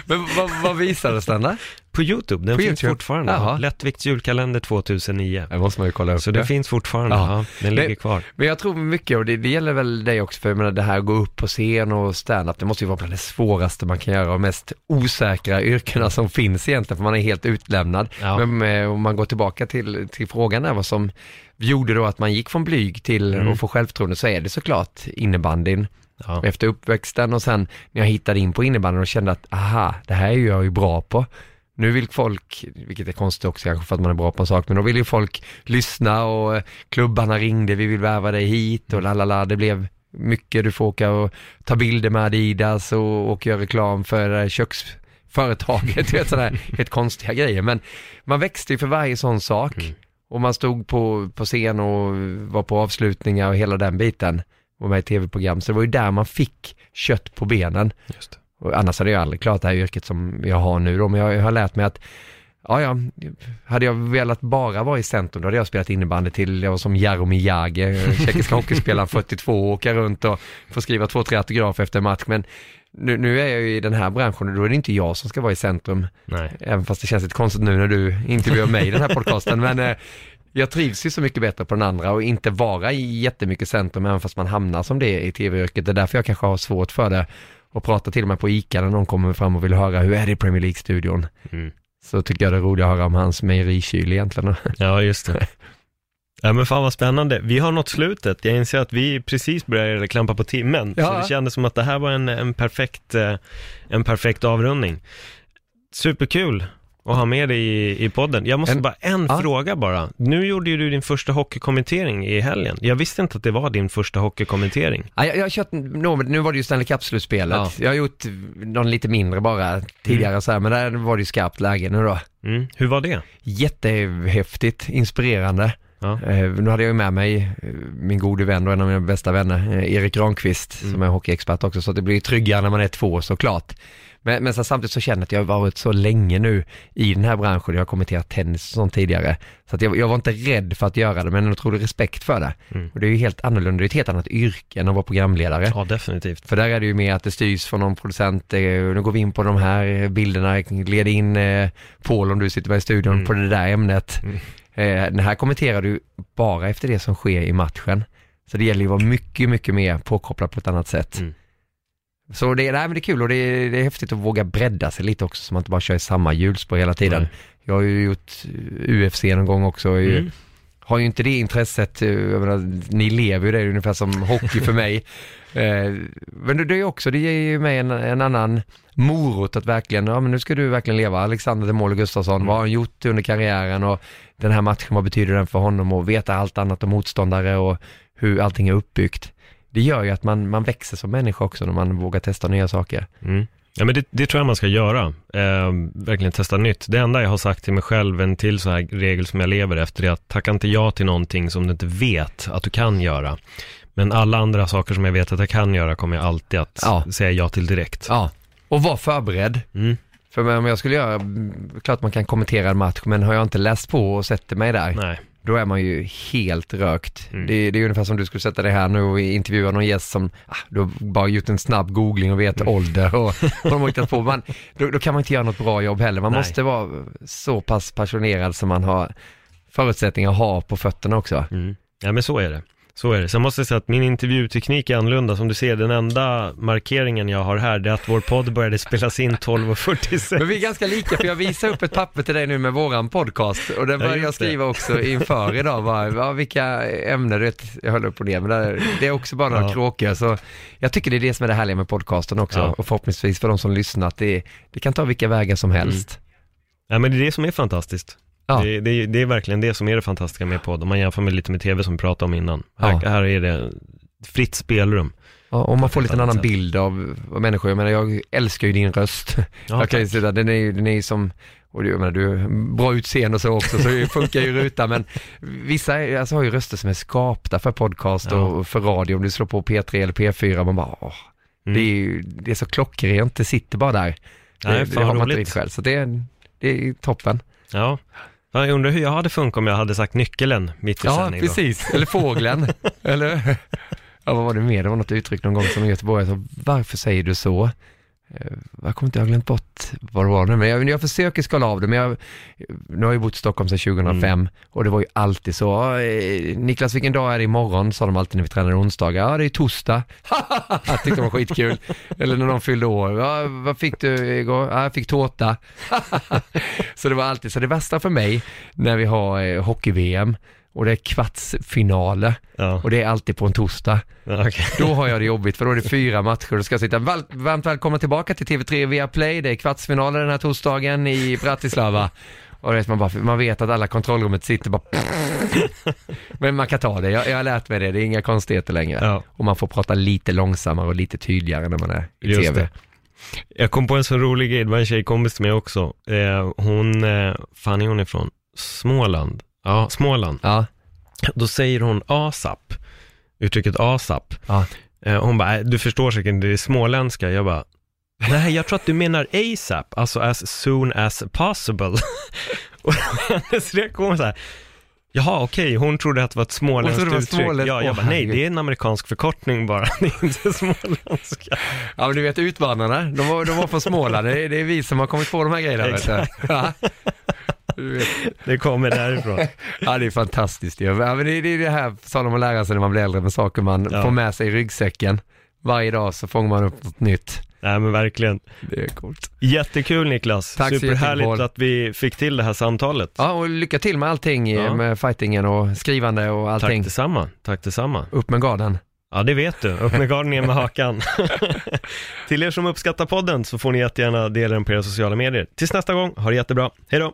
Men vad, vad visades den där? På YouTube, den På finns YouTube? fortfarande. Jaha. Lättvikts julkalender 2009. Det måste man ju kolla upp. Så det finns fortfarande, Ja. ja. den ligger kvar. Men jag tror mycket, och det, det gäller väl dig också, för jag menar det här att gå upp på scen och stand-up, det måste ju vara bland det svåraste man kan göra och mest osäkra yrkena som finns egentligen, för man är helt utlämnad. Ja. Men eh, om man går tillbaka till, till frågan där, vad som gjorde då att man gick från blyg till Mm. att få självförtroende, så är det såklart innebandyn. Ja. Efter uppväxten och sen när jag hittade in på innebandyn och kände att, aha, det här är jag ju bra på. Nu vill folk, vilket är konstigt också kanske för att man är bra på en sak, men då vill ju folk lyssna och eh, klubbarna ringde, vi vill värva dig hit och lalala, det blev mycket, du får åka och ta bilder med Adidas och, och göra reklam för här köksföretaget, vet sådana helt konstiga grejer, men man växte ju för varje sån sak Mm. och man stod på, på scen och var på avslutningar och hela den biten och med i tv-program, så det var ju där man fick kött på benen. Just. Och annars hade jag aldrig klarat det här yrket som jag har nu då, men jag, jag har lärt mig att Ja, ja, hade jag velat bara vara i centrum då hade jag spelat innebandy till, jag var som Jaromir Jagr, tjeckiska hockeyspelaren 42, åka runt och få skriva två, tre autografer efter match. Men nu, nu är jag ju i den här branschen och då är det inte jag som ska vara i centrum, Nej. även fast det känns lite konstigt nu när du intervjuar mig i den här podcasten. Men eh, jag trivs ju så mycket bättre på den andra och inte vara i jättemycket centrum, även fast man hamnar som det i tv-yrket. Det är därför jag kanske har svårt för det och prata till och med på ICA när någon kommer fram och vill höra hur är det i Premier League-studion. Mm. Så tycker jag det är roligt att höra om hans mejerikyl egentligen. Ja, just det. Ja men fan vad spännande. Vi har nått slutet. Jag inser att vi precis började klampa på timmen. Så Ja. det kändes som att det här var en, en, perfekt, eh, en perfekt avrundning. Superkul att ha med dig i, i podden. Jag måste En- bara, en Ja. fråga bara. Nu gjorde ju du din första hockeykommentering i helgen. Jag visste inte att det var din första hockeykommentering. Ja, jag, jag har kört, nu var det ju Stanley Cup-slutspelet. Ja. Jag har gjort någon lite mindre bara tidigare så här, men där var det ju skarpt läge nu då. Mm. Hur var det? Jättehäftigt, inspirerande. Ja. Eh, nu hade jag ju med mig eh, min gode vän och en av mina bästa vänner, eh, Erik Granqvist, Mm. som är hockeyexpert också, så det blir ju tryggare när man är två såklart. Men, men sen samtidigt så känner jag att jag har varit så länge nu i den här branschen, jag har kommenterat tennis och sånt tidigare, så att jag, jag var inte rädd för att göra det, men en otrolig respekt för det. Mm. Och det är ju helt annorlunda, det är ett helt annat yrke än att vara programledare. Ja, definitivt. För där är det ju mer att det styrs från någon producent, eh, nu går vi in på de här bilderna, led in eh, Paul om du sitter med i studion Mm. på det där ämnet. Mm. Eh, den här kommenterar du bara efter det som sker i matchen. Så det gäller ju att vara mycket, mycket mer påkopplad på ett annat sätt. Mm. Så det, nej, men det är kul och det är, det är häftigt att våga bredda sig lite också så man inte bara kör i samma hjulspår hela tiden. Nej. Jag har ju gjort UFC någon gång också Mm. har ju inte det intresset, eh, jag menar, ni lever ju det ungefär som hockey för mig. Eh, Men det är också, det ger ju mig en, en annan morot att verkligen, ja men nu ska du verkligen leva, Alexander de Måle Gustafsson, Mm. vad har han gjort under karriären och den här matchen, vad betyder den för honom och veta allt annat om motståndare och hur allting är uppbyggt. Det gör ju att man, man växer som människa också när man vågar testa nya saker. Mm. Ja men det, det tror jag man ska göra, eh, verkligen testa nytt. Det enda jag har sagt till mig själv, en till så här regel som jag lever efter, är att tacka inte ja till någonting som du inte vet att du kan göra. Men alla andra saker som jag vet att jag kan göra kommer jag alltid att Ja. säga ja till direkt. Ja, Och var förberedd. Mm. För om jag skulle göra, klart man kan kommentera en match, men har jag inte läst på och sätter mig där, Nej. Då är man ju helt rökt. Mm. Det, det är ungefär som du skulle sätta dig här nu och intervjua någon gäst som, ah, du har bara gjort en snabb googling och vet Mm. ålder och vad de hittat på. Man, då, då kan man inte göra något bra jobb heller. Man Nej. måste vara så pass passionerad som man har förutsättningar att ha på fötterna också. Mm. Ja men så är det. Så är det. Sen måste jag säga att min intervjuteknik är annorlunda. Som du ser, den enda markeringen jag har här, det är att vår podd började spelas in 12.46. Men vi är ganska lika för jag visar upp ett papper till dig nu med våran podcast och den Ja, började jag skriva också inför idag. Bara, ja, vilka ämnen, du vet, jag höll upp och ner, men det, är också bara några Ja. kråkor. Så jag tycker det är det som är det härliga med podcasten också Ja. och förhoppningsvis för de som lyssnar att det, det kan ta vilka vägar som helst. Ja men det är det som är fantastiskt. Ja. Det, det, det är verkligen det som är det fantastiska med podd. Om man jämför med lite med tv som vi pratade om innan. Här, Ja. här är det fritt spelrum. Ja, och man får lite en annan bild av, av människor. Jag menar, jag älskar ju din röst. Ja, jag kan ju säga, den är ju den är som, och du, jag menar, du bra utseende och så också, så det funkar ju ruta, men vissa alltså, har ju röster som är skapta för podcast Ja. och för radio. Om du slår på P3 eller P4, man bara, åh, Mm. det är ju, det är så klockrent, det sitter bara där. Nej, det, det har man inte riktigt själv, så det det är toppen. Ja. Ja, Jag undrar hur jag hade funkat om jag hade sagt nyckeln mitt i Ja, sändning då. precis. Eller fågeln. eller, ja, vad var det mer? Det var något uttryck någon gång som en göteborgare sa, varför säger du så? Eh, Jag kommer inte, jag har glömt bort vad det var nu, men jag, jag försöker skala av det, men jag, nu har jag bott i Stockholm sedan 2005 Mm. och det var ju alltid så, "Ja, eh, Niklas vilken dag är det imorgon? Sa de alltid när vi tränade onsdagar, ja det är torsdag, tyckte de var skitkul. Eller när de fyllde år, ja, vad fick du igår? Ja, jag fick tårta. så det var alltid, så det värsta för mig när vi har eh, hockey-VM och det är kvartsfinaler Ja, och det är alltid på en torsdag. ja okej. Då har jag det jobbigt för då är det fyra matcher och ska sitta, "Val- varmt välkomna tillbaka till TV3 via Play, det är kvartsfinaler den här torsdagen i Bratislava. Och vet man, bara, man vet att alla kontrollrummet sitter bara Men man kan ta det, jag, jag har lärt mig det, det är inga konstigheter längre. Ja. Och man får prata lite långsammare och lite tydligare när man är i Just TV. det. Jag kom på en så rolig grej, det var en tjejkompis till mig också. Eh, hon, eh, fan är hon ifrån? Småland. Ja, Småland. Ja, Då säger hon ASAP, uttrycket ASAP. ja. Eh, hon bara, "Nej, du förstår säkert, det är småländska. Jag bara, nej jag tror att du menar ASAP, alltså as soon as possible. Och hennes reaktion var så här, jaha okej, hon trodde att det var ett småländskt var uttryck. småländskt. Ja, jag bara, nej det är en amerikansk förkortning bara, det är inte småländska. ja men du vet utvandrarna, de var, de var från Småland, det är, det är vi som har kommit på de här grejerna. Vet du. Ja. Det kommer därifrån. Ja, det är fantastiskt ju. Ja, men det, är det här som de att lära sig när man blir äldre med saker man Ja. får med sig i ryggsäcken. Varje dag så fångar man upp något nytt. Nej men verkligen. Det är coolt. Jättekul Niklas, Tack superhärligt att vi fick till det här samtalet. Ja, och lycka till med allting, Ja. med fightingen och skrivande och Tack allting. detsamma, tack detsamma. Upp med garden. Ja, det vet du. Upp med garden ner med hakan. Till er som uppskattar podden så får ni jättegärna dela den på era sociala medier. Tills nästa gång, ha det jättebra. Hej då!